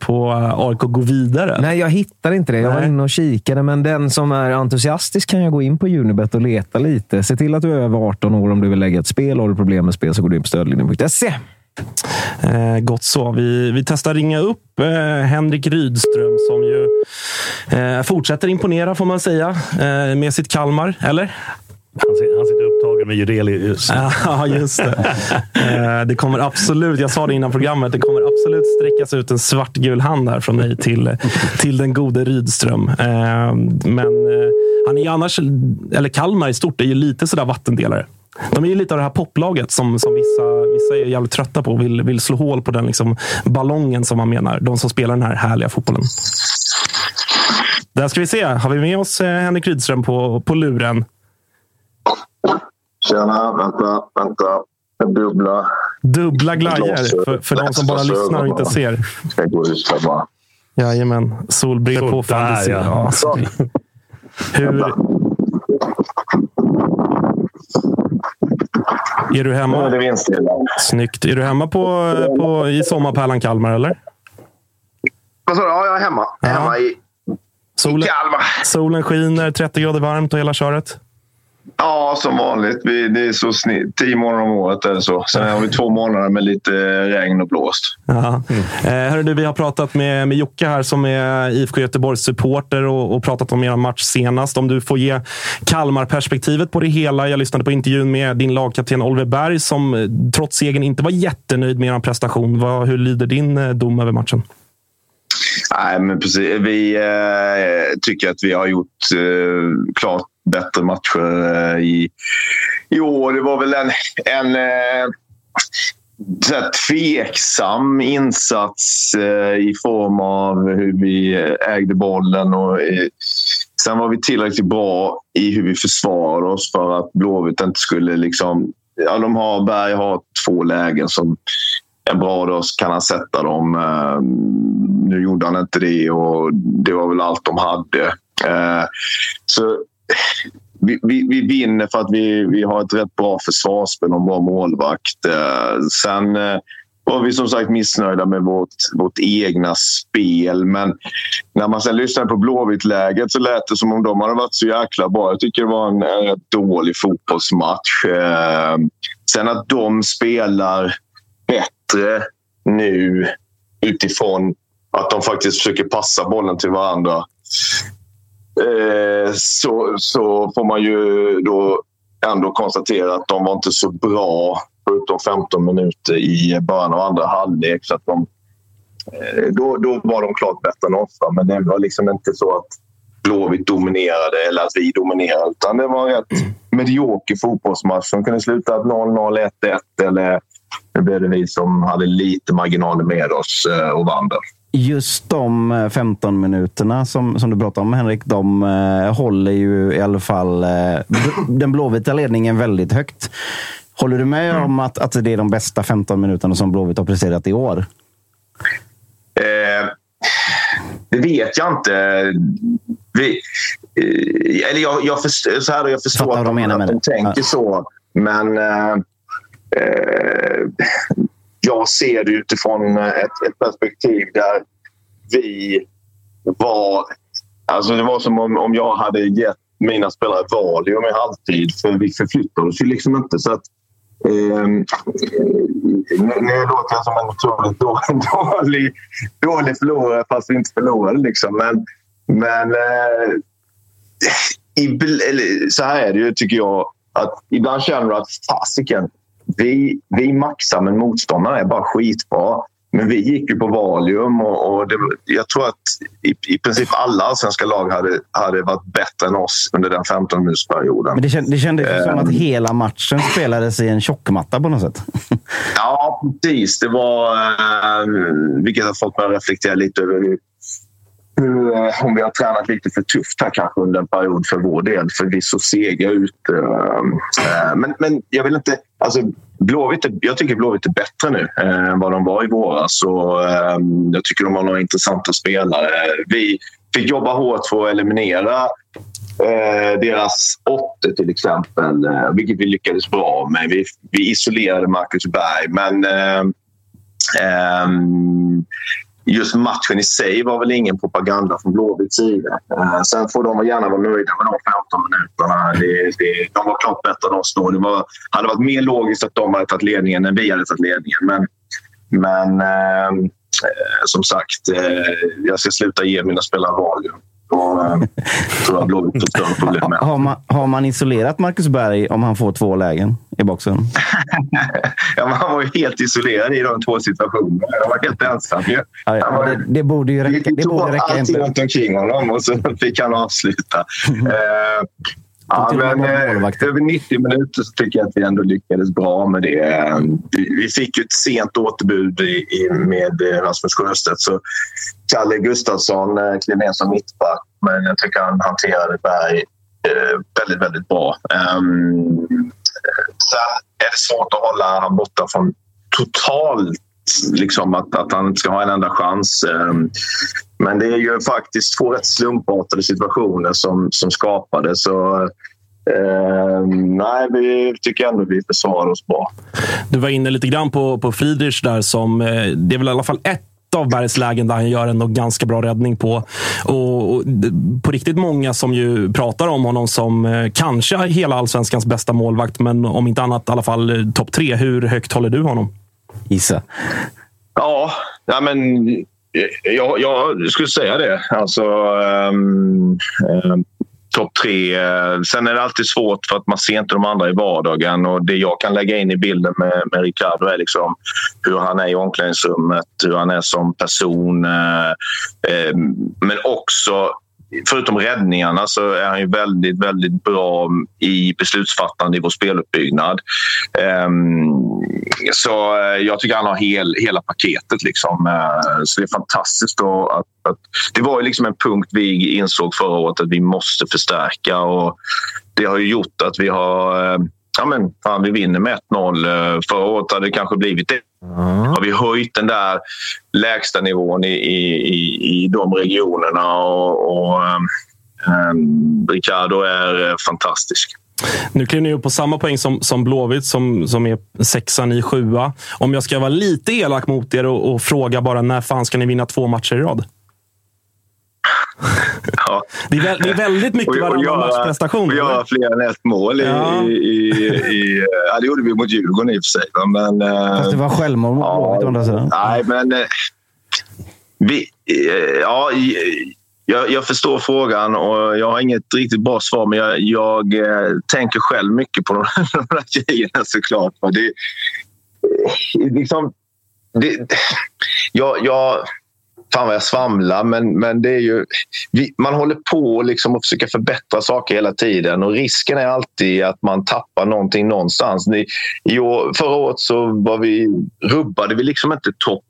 på AIK gå vidare? Nej, jag hittar inte det. Jag var Nej. inne och kikade, men den som är entusiastisk kan jag gå in på Unibet och leta lite. Se till att du är över 18 år om du vill lägga ett spel. Har du problem med spel så går du in på stödlinjen.se. Eh, gott så. Vi, vi testar ringa upp eh, Henrik Rydström som ju eh, fortsätter imponera, får man säga, eh, med sitt Kalmar. Eller? Han sitter, han sitter upptagen med Jurelius. Ja, just det. Eh, det kommer absolut, jag sa det innan programmet, det kommer absolut sträckas ut en svartgul hand här från mig till, till den gode Rydström. Eh, men eh, han är ju annars, eller Kalmar i stort, är ju lite sådär vattendelare. De är ju lite av det här poplaget som, som vissa, vissa är jävligt trötta på och vill, vill slå hål på den liksom ballongen som man menar. De som spelar den här härliga fotbollen. Där ska vi se. Har vi med oss Henrik Rydström på, på luren? Tjena, vänta, vänta. Dubbla. Dubbla glajer för, för de som bara lyssnar och inte ser. Ska gå ut här bara. Jajamän. Solbrillor på. Ser- ja. ja. så- Hur... Är du Nu är hemma? det. Snyggt. Är du hemma på, på, i sommarpärlan Kalmar, eller? Vad sa du? Ja, jag är hemma. Ja. Hemma i, i Solen, Kalmar. solen skiner, 30 grader varmt och hela köret. Ja, som vanligt. Vi, det är så snitt. Tio månader om året det så. Sen har vi två månader med lite regn och blåst. Ja. Eh, hörru du, vi har pratat med, med Jocke här som är IFK Göteborgs supporter och, och pratat om er match senast. Om du får ge Kalmar-perspektivet på det hela. Jag lyssnade på intervjun med din lagkapten Oliver Berg som eh, trots segern inte var jättenöjd med er prestation. Vad, hur lyder din eh, dom över matchen? Nej, men precis. Vi eh, tycker att vi har gjort eh, klart bättre matcher eh, i, i år. Det var väl en, en eh, så här tveksam insats eh, i form av hur vi eh, ägde bollen. Och, eh, sen var vi tillräckligt bra i hur vi försvarade oss för att Blåvitt inte skulle... liksom ja, de har, Berg har två lägen som en bra dag kan han sätta dem. Eh, Nu gjorde han inte det och det var väl allt de hade. Så vi, vi, vi vinner för att vi, vi har ett rätt bra försvarsspel och en bra målvakt. Eh, sen eh, var vi som sagt missnöjda med vårt, vårt egna spel. Men när man sen lyssnade på Blåvitt-läget så lät det som om de hade varit så jäkla bra. Jag tycker det var en, en rätt dålig fotbollsmatch. Sen att de spelar bättre nu utifrån att de faktiskt försöker passa bollen till varandra. Eh, så, så får man ju då ändå konstatera att de var inte så bra förutom 15 minuter i början av andra halvlek. Så att de, eh, då, då var de klart bättre än oss. va. Men det var liksom inte så att Blåvitt dominerade eller att vi dominerade. Utan det var en rätt medioker fotbollsmatch som kunde sluta 0-0, 1-1 eller nu blev det vi som hade lite marginaler med oss eh, och vann den. Just de eh, 15 minuterna som, som du pratade om Henrik, de eh, håller ju i alla fall eh, den blåvita ledningen väldigt högt. Håller du med om att, att det är de bästa 15 minuterna som Blåvitt har presterat i år? Eh, det vet jag inte. Vi, eh, eller jag, jag, förstår, så här, jag förstår att de, menar att de tänker så. Men eh, eh, jag ser det utifrån eh, ett, ett perspektiv där vi var... Alltså det var som om, om jag hade gett mina spelare Valium i halvtid. För vi förflyttade oss ju liksom inte. Så att, eh, nu, nu låter jag som en otroligt dålig, dålig, dålig förlorare fast vi inte förlorade. Liksom. Men, men eh, i, eller, så här är det ju, tycker jag. Att ibland känner du att fasiken, vi, vi maxar men motståndarna är bara skitbra. Men vi gick ju på Valium och, och det, jag tror att i, i princip alla allsvenska lag hade, hade varit bättre än oss under den 15-minutersperioden. Men det, känd, det kändes ju som att hela matchen spelades i en tjockmatta på något sätt. Ja, precis. Det var... Eh, vilket har fått mig att reflektera lite över hur, Eh, om vi har tränat lite för tufft här kanske under en period för vår del. För vi såg sega ut. Eh, eh, men, men jag vill inte... Alltså, Blåvitt, är- jag tycker Blåvitt är bättre nu än vad de var i våras. Och, jag tycker de har några intressanta spelare. Vi fick jobba hårt för att eliminera deras åtte till exempel, vilket vi lyckades bra med. Vi, vi isolerade Marcus Berg, men Um, just matchen i sig var väl ingen propaganda från Blåvitts sida. Eh, sen får de gärna vara nöjda med de 15 minuterna. Det, det, de var klart bättre än oss då. Det var, hade varit mer logiskt att de hade tagit ledningen än vi hade tagit ledningen. Men, men ehm, eh, som sagt, eh, jag ska sluta ge mina spelare valium. Eh, tror jag Blåvitt får större problem med. Har man, har man isolerat Marcus Berg om han får två lägen i boxen? ja, han var ju helt isolerad i de två situationerna. Han var helt ensam ju. Ja, ja, var- det, det borde ju räcka. Det tog borde räcka allting runt omkring honom och så fick han avsluta. Eh, ja, men, eh, över 90 minuter så tycker jag att vi ändå lyckades bra med det. Vi, fick ju ett sent återbud i, med eh, Rasmus Sjöstedt. Så Kalle Gustafsson eh, klev ner som mittback, men jag tycker han hanterade Berg eh, väldigt, väldigt bra. Um, sen är det svårt att hålla han borta från totalt liksom att, att han inte ska ha en enda chans. Ehm, Men det är ju faktiskt två rätt slumpartade situationer som, som skapades. Så, ehm, nej, vi tycker ändå vi försvarar oss bra. Du var inne lite grann på, på Friedrich där. Som, eh, det är väl i alla fall ett av Bergs lägen där han gör en ganska bra räddning på. Och, och på riktigt många som ju pratar om honom som eh, kanske hela allsvenskans bästa målvakt, men om inte annat i alla fall topp tre. Hur högt håller du honom? Gissa. Ja, ja men jag, jag skulle säga det. Alltså, um, um topp tre. Eh, sen är det alltid svårt för att man ser inte de andra i vardagen. Och det jag kan lägga in i bilden med, med Ricardo är liksom hur han är i omklädningsrummet, hur han är som person. eh, ehm, Men också Förutom räddningarna så är han ju väldigt, väldigt bra i beslutsfattande i vår speluppbyggnad. Ehm, så eh, jag tycker han har hel, hela paketet. Liksom. Eh, så det är fantastiskt. Då att, att, det var ju liksom en punkt vi insåg förra året att vi måste förstärka. Och det har ju gjort att vi har... Eh, ja, men, fan, vi vinner med 1-0. Förra året hade det kanske blivit det. Har vi höjt den där lägsta nivån i, i, i, i de regionerna. Och, och um, Ricardo är eh, fantastisk. Nu kliver ni upp på samma poäng som, som Blåvitt som, som är sexa, ni sjua. Om jag ska vara lite elak mot er och, och fråga bara när fan ska ni vinna två matcher i rad? Ja. Det är, väl, det är väldigt mycket varannan matchprestation. Och göra eller? fler än ett mål. I, Ja. i, i, ja, det gjorde vi mot Djurgården i och för sig. Men, eh, Fast det var självmål mot Blåvitt å andra sidan. Nej, men... eh, Vi, eh, ja, i- jag, jag förstår frågan och jag har inget riktigt bra svar men jag, jag tänker själv mycket på de, de här grejerna såklart. Det, liksom, det, jag, jag, fan vad jag svamlar, men, men det är ju... Vi, man håller på liksom att försöka förbättra saker hela tiden och risken är alltid att man tappar någonting någonstans. Ni, i år, förra året så var vi, rubbade vi liksom inte topp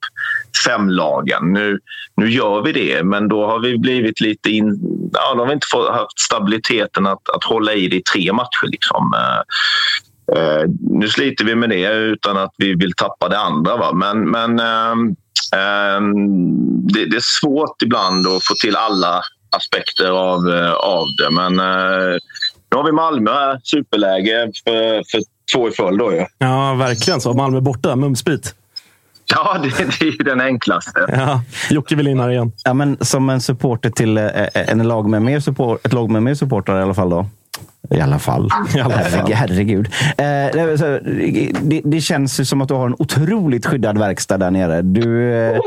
fem-lagen. Nu, nu gör vi det, men då har vi blivit lite in... Ja, då har vi inte fått, haft stabiliteten att, att hålla i det i tre matcher. Liksom. Uh, nu sliter vi med det utan att vi vill tappa det andra. Va? Men, men uh, det, det är svårt ibland att få till alla aspekter av, eh, av det. Men eh, nu har vi Malmö här, superläge för, för två i följd. Då, ju. Ja, verkligen så. Malmö borta, mumsbit. Ja, det, det är ju den enklaste. Ja, Jocke vill in här igen. Ja, men som en supporter till eh, en lag med mer support, ett lag med mer supportrar i alla fall då. I alla fall. I alla fall. Herregud. Eh, det, det, känns ju som att du har en otroligt skyddad verkstad där nere. Du eh,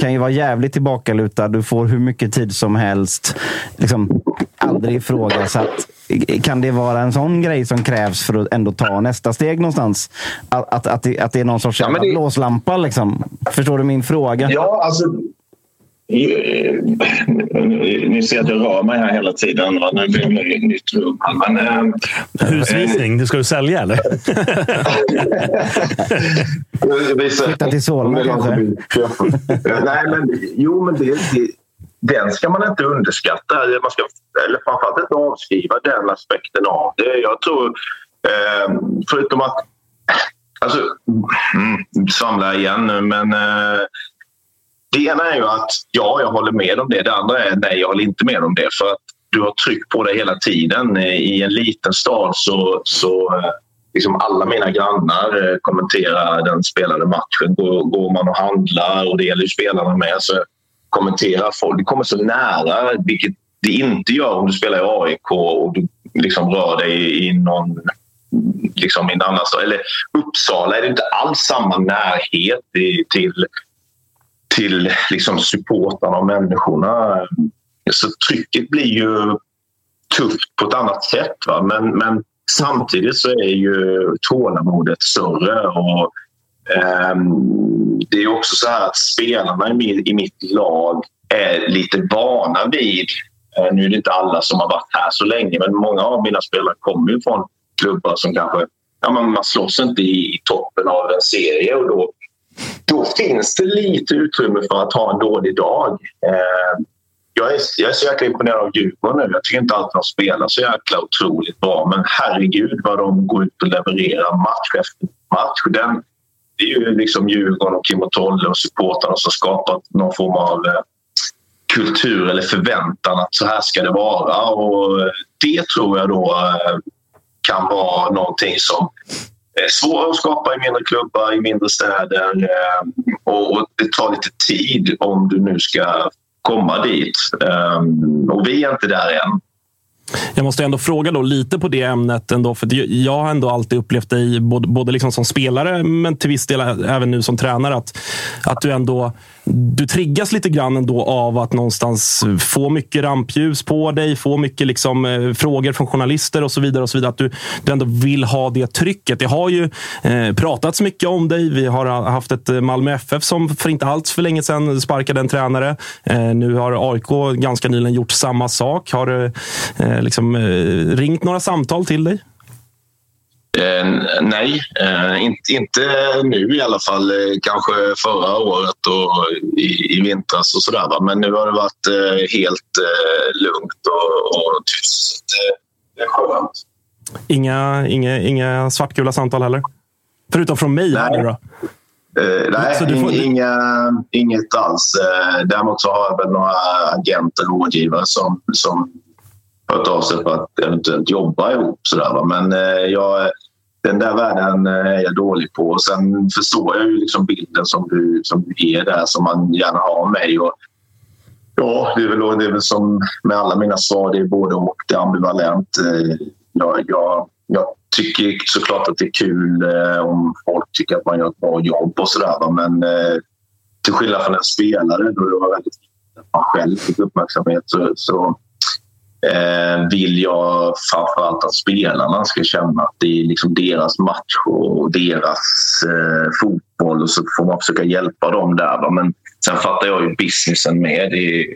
kan ju vara jävligt tillbakalutad. Du får hur mycket tid som helst. Liksom, aldrig ifrågasatt. Kan det vara en sån grej som krävs för att ändå ta nästa steg någonstans? Att, att, att, det, att det är någon sorts Ja, det- blåslampa? Liksom. Förstår du min fråga? Ja, alltså... Ni ser att jag rör mig här hela tiden. va? Nu blir det ett nytt rum. Men, eh, Husvisning, det ska du sälja eller? Flytta till Solna kanske? Nej, men jo, men det, det, den ska man inte underskatta. Man ska, eller framförallt inte avskriva den aspekten av det. Jag tror, eh, förutom att... Alltså, mm, samla igen nu, men... Det ena är ju att ja, jag håller med om det. Det andra är nej, jag håller inte med om det. För att du har tryck på dig hela tiden. Eh, I en liten stad så, så eh, liksom alla mina grannar eh, kommenterar den spelade matchen. Går, går man och handlar, och det gäller ju spelarna med, så kommenterar folk. Det kommer så nära, vilket det inte gör om du spelar i AIK och du liksom rör dig i någon liksom i en annan stad. Eller Uppsala är det inte alls samma närhet till, till liksom supportarna och människorna. Så trycket blir ju tufft på ett annat sätt. Va? Men, men samtidigt så är ju tålamodet större. Och, um, det är också så att spelarna i, min, i mitt lag är lite vana vid... Uh, nu är det inte alla som har varit här så länge men många av mina spelare kommer ju från klubbar som kanske... Ja, man, man slåss inte i, i toppen av en serie och då, då finns det lite utrymme för att ha en dålig dag. Eh, jag är, jag är så jäkla imponerad av Djurgården nu. Jag tycker inte alltid de spelar så jäkla otroligt bra. Men herregud vad de går ut och levererar match efter match. Den, det är ju liksom Djurgården och Kim och Tolle och supportrarna som skapat någon form av eh, kultur eller förväntan att så här ska det vara. Och det tror jag då eh, kan vara någonting som Eh, svårare att skapa i mindre klubbar, i mindre städer. Eh, och det tar lite tid om du nu ska komma dit. Eh, och vi är inte där än. Jag måste ändå fråga då lite på det ämnet. Ändå, för jag har ändå alltid upplevt dig, både, både liksom som spelare men till viss del även nu som tränare, att, att du ändå du triggas lite grann ändå av att någonstans få mycket rampljus på dig, få mycket liksom, eh, frågor från journalister och så vidare. och så vidare. Att du, du ändå vill ha det trycket. Det har ju eh, pratats mycket om dig. Vi har haft ett eh, Malmö FF som för inte alls för länge sedan sparkade en tränare. Eh, nu har AIK ganska nyligen gjort samma sak. Har det eh, liksom, eh, ringt några samtal till dig? Eh, nej, eh, inte, inte nu i alla fall. Eh, kanske förra året och i, i vintras och sådär. Men nu har det varit eh, helt eh, lugnt och, och tyst. Det är skönt. Inga, inga, inga svartgula samtal heller? Förutom från mig nej. då? Uh, nej, får... inga, inget alls. Däremot så har jag väl några agenter och rådgivare som, som hört av sig för att eventuellt jobba ihop. Sådär, va? Men eh, jag, den där världen eh, är jag dålig på. Och sen förstår jag ju liksom bilden som du, som du ger där som man gärna har av mig. Och, ja, det är, väl, det är väl som med alla mina svar, det är både och. Det är ambivalent. Eh, jag, jag, jag tycker såklart att det är kul eh, om folk tycker att man gör ett bra jobb och sådär. Men till skillnad från en spelare då det var väldigt viktigt att man själv fick uppmärksamhet så, så Eh, vill jag framförallt att spelarna ska känna att det är liksom deras match och deras eh, fotboll och så får man försöka hjälpa dem där. Va? Men sen fattar jag ju businessen med. Det,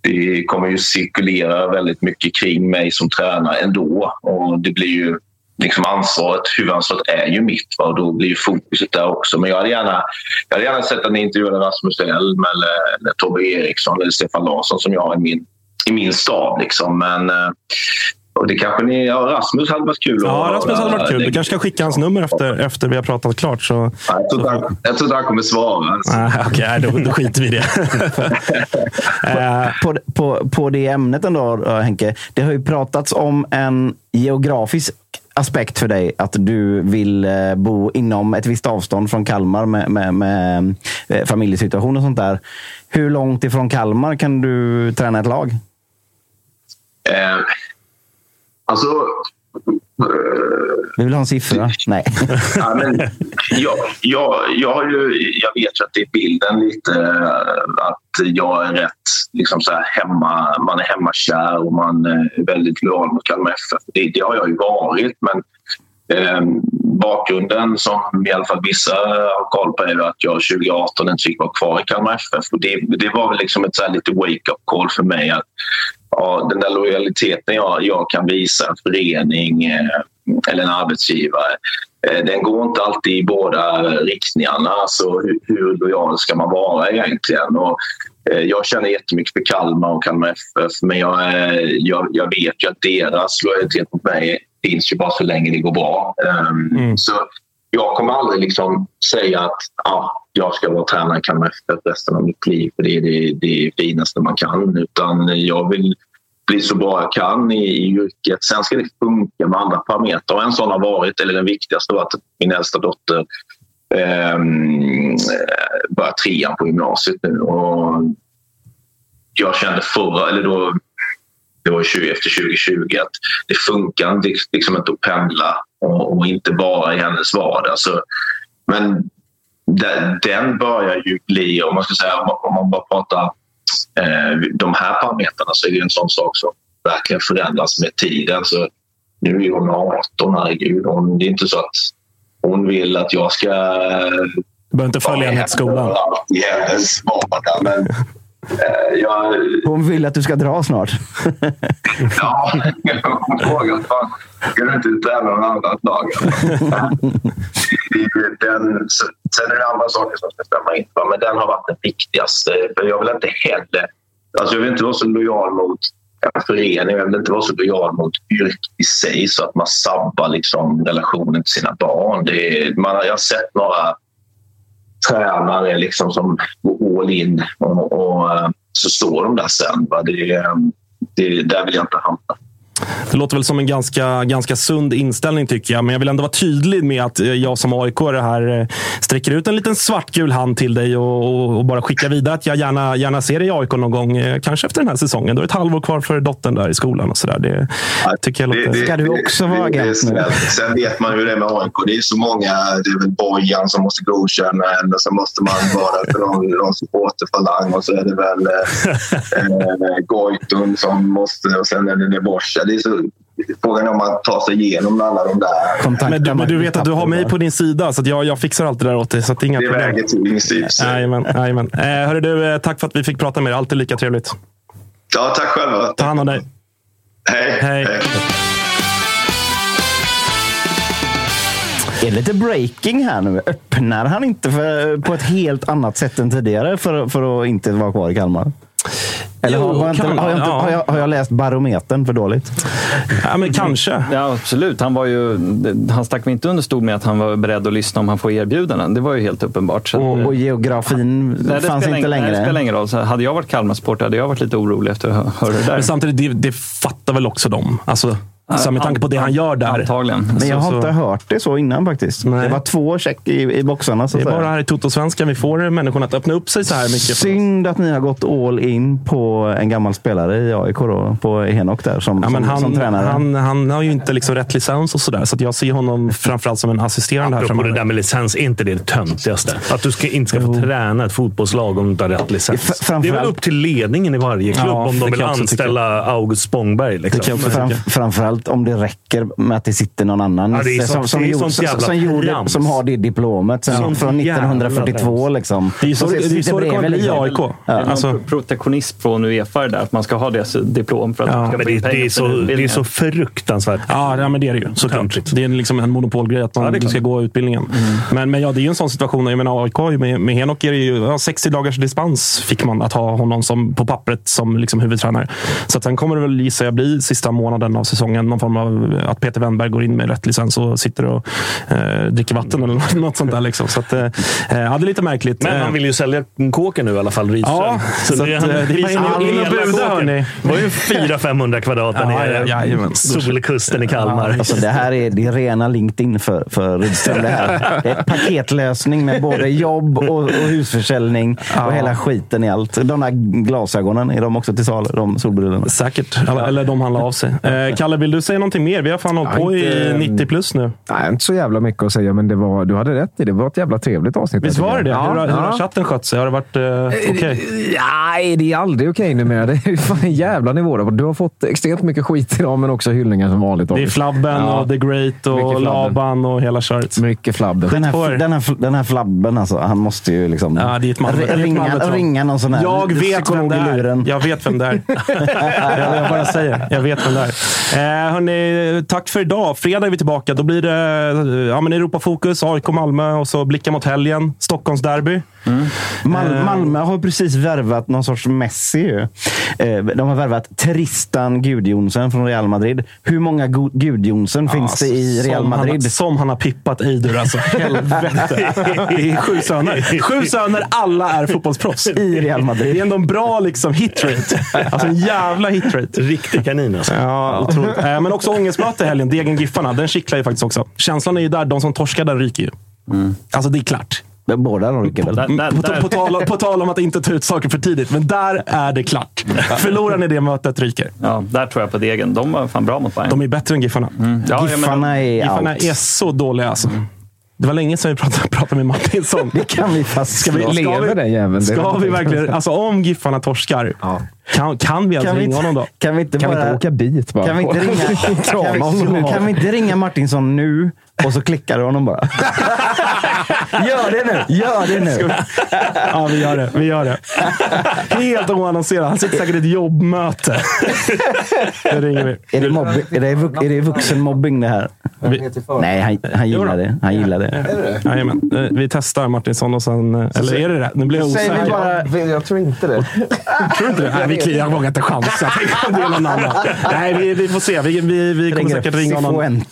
det kommer ju cirkulera väldigt mycket kring mig som tränare ändå och det blir ju liksom ansvaret, huvudansvaret är ju mitt. Va? Och då blir ju fokuset där också. Men jag hade gärna, jag hade gärna sett att ni intervjuade Rasmus Elm eller, eller Tobbe Eriksson eller Stefan Larsson som jag har i min i min stab. Liksom. Men, eh, och det kanske ni... Ja, Rasmus hade varit kul. Ja, Rasmus hade varit kul. Du kanske ska skicka hans nummer efter, efter vi har pratat klart. Så, jag, tror han, jag tror inte han kommer svara. Alltså. Ah, Okej, okay, då, då skiter vi i det. Eh, på, på, på det ämnet ändå, Henke. Det har ju pratats om en geografisk aspekt för dig att du vill eh, bo inom ett visst avstånd från Kalmar med, med, med familjesituation och sånt där. Hur långt ifrån Kalmar kan du träna ett lag? Eh, alltså... Vi vill ha en siffra. Nej. ja, men, jag, jag, jag, har ju, jag vet ju att det är bilden lite eh, att jag är rätt liksom så hemma, man är hemmakär och man är väldigt lojal mot Kalmar FF. Det, det har jag ju varit men eh, bakgrunden som i alla fall vissa har koll på är att jag 2018 inte fick vara kvar i Kalmar FF. Och det, det var väl liksom ett så lite wake-up call för mig. att ja, Den där lojaliteten jag, jag kan visa en förening eh, eller en arbetsgivare eh, den går inte alltid i båda riktningarna. Alltså, hur, hur lojal ska man vara egentligen? Och, eh, jag känner jättemycket för Kalmar och Kalmar FF men jag, jag, jag vet ju att deras lojalitet mot mig finns ju bara så länge det går bra. Um, mm. Så jag kommer aldrig liksom säga att ah, jag ska vara tränare i Kalmar FF resten av mitt liv för det är det, det finaste man kan. Utan jag vill bli så bra jag kan i, i yrket. Sen ska det funka med andra parametrar. Och en sån har varit, eller den viktigaste, var att min äldsta dotter eh, börjar trean på gymnasiet nu. Och jag kände förra, eller då, det var 20, efter 2020, att det funkar liksom inte att pendla och, och inte vara i hennes vardag. Så, men den, börjar ju bli, om man ska säga, om man bara pratar eh, de här parametrarna så är det en sån sak som verkligen förändras med tiden. Så nu är hon 18, herregud. Hon, det är inte så att hon vill att jag ska... Du behöver inte följa henne till skolan. I hennes vardag. Men, jag, Hon vill att du ska dra snart. ja, hon frågar fan, ska du inte träna någon annat lag? den, sen är det andra saker som ska stämma in. Men den har varit den viktigaste. För jag vill inte heller... Alltså jag vill inte vara så lojal mot en förening. Jag vill inte vara så lojal mot yrket i sig så att man sabbar liksom relationen till sina barn. Det är, man, jag har sett några tränare liksom som går all in och, och eh, så står de där sen. Va? Det, eh, det, där vill jag inte hamna. Det låter väl som en ganska, ganska sund inställning tycker jag. Men jag vill ändå vara tydlig med att jag som aik här eh, sträcker ut en liten svartgul hand till dig och, och, och, bara skickar vidare att jag gärna, gärna ser dig i AIK någon gång. eh, Kanske efter den här säsongen. Då är det ett halvår kvar för dottern där i skolan och sådär. Det tycker jag låter... Ska du också vara det agent nu? Sen vet man hur det är med AIK. Det är så många. Det är väl Bojan som måste godkänna en och så måste man vara för någon, någon supporterfalang och så är det väl eh, eh, Goitun som måste och sen är det Nebosja. Det är så Frågan är om man tar sig igenom alla de där. Men du, men du vet att du har mig på din sida, så att jag, jag fixar allt det där åt dig. Så att det är inga Det problem. väger tungt. Jajamän. jajamän. Eh, hörru du, eh, tack för att vi fick prata med dig. Alltid lika trevligt. Ja, tack själva. Ta hand om dig. Hej. Hej. Är det lite breaking här nu? Öppnar han inte för, på ett helt annat sätt än tidigare för, för att inte vara kvar i Kalmar? Eller Jo, har, har, jag inte, har, jag inte, har, jag, har jag läst barometern för dåligt? Ja, men kanske. Ja, absolut. Han, var ju, han stack väl inte under stol med att han var beredd att lyssna om han får erbjudanden. Det var ju helt uppenbart. Så Och, att, och geografin Nej, det fanns inte ing- längre? Nej, det spelar ingen roll. Så hade jag varit Kalmar-supporter hade jag varit lite orolig efter att hö- höra det där. Men samtidigt, det, det fattar väl också de. Alltså, så med tanke på det han gör där. Antagligen. Men jag har Så- inte hört det så innan faktiskt. Nej. Det var två check i, i boxarna. Så Det är bara här i Toto-svenskan vi får människorna att öppna upp sig så här mycket. Synd att ni har gått all in på en gammal spelare i AIK, då, på Henok där, som, Ja, men som, han, som tränare. han, han har ju inte liksom rätt licens och sådär. Så att jag ser honom framförallt som en assisterande här Apropå det framöver. där med licens, är inte det det töntigaste? Att du ska, inte ska få träna ett fotbollslag om du inte har rätt licens. F- framförallt- Det är väl upp till ledningen i varje klubb Ja, om det de vill anställa August Spångberg. Liksom. Det framförallt om det räcker med att det sitter någon annan Ja, som, gjort- gjorde, har det diplomet sen, Sånt från jävla 1942. Liksom. Det är ju så, Och det, är så det kommer bli i liksom. AIK. Det är Alltså, protektionism från Uefa där, att man ska ha det diplom för att Ja, det, det, är så, det är så fruktansvärt. ja, ja, men det är det ju såklart. Det är liksom en monopolgrej att man Ja, ska gå utbildningen. Men, men ja, det är ju en sån situation. Jag menar, AIK med, med Henok är det ju ja, 60 dagars dispens fick man att ha honom som, på pappret som liksom huvudtränare. Så att sen kommer det väl gissar jag bli sista månaden av säsongen någon form av att Peter Wennberg går in med rätt licens och sitter och eh, dricker vatten eller något sånt där. Liksom. Så att, eh, ja, det är lite märkligt. Men Eh, han vill ju sälja kåken nu i alla fall, Rydström. Ja, så att, eh, det är in- in och buda, hörni. Det var ju 400-500 kvadrat där Ja, nere. ja, jajamän. Solkusten i Kalmar. Alltså, det här är, det är rena LinkedIn för, för Rydström. Det, här. det är ett paketlösning med både jobb och, och husförsäljning och hela skiten i allt. De där glasögonen, är de också till salu? De solbrillorna? Säkert. Eller, eller de han la av sig. Eh, Kalle, vill du säga någonting mer? Vi har fan hållit Ja, på i inte- 90 plus nu. Nej, inte så jävla mycket att säga, men det var, du hade rätt i. Det var ett jävla trevligt avsnitt. Visst var det det? Ja, hur, har- hur har ja. chatten skött sig? Har det varit eh, okej? Nej, det är aldrig okej numera. Det är fan en jävla nivå. då. Du har fått extremt mycket skit idag, men också hyllningar som vanligt. Det är. Flabben Ja. och The Great och flabben. Laban och hela köret. Mycket flabb. Den här, den, här, den här flabben, alltså, han måste ju liksom Ja, det är ett det är ett ringa, ringa någon sån här Jag vet vem det i är. Jag vet vem det är. jag, jag bara säger. Jag vet vem det är. Hörni, tack för idag. Fredag är vi tillbaka. Då blir det ja, men Europafokus, AIK Malmö och så blicka mot helgen. Stockholmsderby. Mal Eh. Malmö har precis värvat någon sorts Messi. Ju. Eh, De har värvat Tristan Gudjonsen från Real Madrid. Hur många Gudjonsen finns det i Real Madrid? Han, som han har pippat Eidur alltså. Helvete. Det är sju söner. Sju söner, alla är fotbollsproffs. I Real Madrid. Det är ändå en bra liksom, hitrate. Alltså en jävla hitrate. Riktig kanin alltså. Ja, otroligt. Eh, Men också ångestmöte i helgen. Degen-Giffarna. Den kittlar ju faktiskt också. Känslan är ju där. De som torskar där ryker ju. Alltså det är klart. Båda de ryker väl? Där, där, På, där, på, tal, på tal om att inte ta ut saker för tidigt. Men där är det klart. Förlorar ni det mötet ryker. ja, där tror jag på Degen. De var fan bra mot Bayern. De är bättre än Giffarna. ja, ja, men, Giffarna är Giffarna out. är så dåliga alltså. Det var länge sedan vi pratade, pratade med Martinsson. Det kan vi fastslå. Ska vi- Lever den jäveln? Det Ska vi verkligen, alltså om Giffarna torskar, kan, kan vi alltså Kan vi, ringa honom då? kan vi inte Kan vi bara... inte åka dit bara? Kan vi inte ringa, kan, vi, kan vi inte ringa Martinsson nu och så klickar du honom bara? Gör det nu! Gör det nu! Ja, vi gör det. Vi gör det. Helt oannonserat. Han sitter säkert i ett jobbmöte. Det ringer vi. Är det, mobb, är det, vux- är det vuxenmobbing det här? Nej, han, han gillar det. Han gillar det. Jajamän. Eh, Vi testar Martinsson och sen... eh, Eller är det rätt? Nu blir jag Säger vi osäker. bara... Jag tror inte det. Tror inte det? Nej, vi, jag vågar inte chansa. Det är någon annan. Nej, vi, vi får se. Vi, vi, vi kommer säkert ringa honom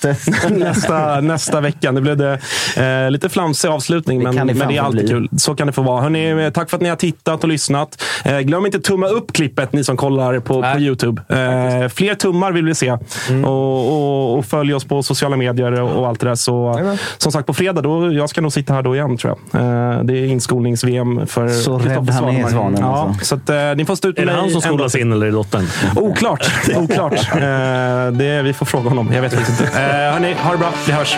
nästa, nästa vecka. Det blev det eh, lite flamsig avslutning, Det men, det men det är alltid bli. kul. Så kan det få vara. Hörrni, tack för att ni har tittat och lyssnat. Eh, glöm inte tumma upp klippet, ni som kollar på, på YouTube. Eh, fler tummar vill vi se. Mm. Och, och, och följ oss på sociala medier och, och allt det där. Så, som sagt, på fredag, då, jag ska nog sitta här då igen tror jag. Eh, det är inskolnings-VM för Så rädd han är. Svanen, Ja, alltså. så att, eh, ni får stå ut Är med det han som skolas in eller är det dottern? Oklart. Oklart. Eh, det, vi får fråga honom. Jag vet faktiskt inte. Eh, hörni, ha det bra. Vi hörs.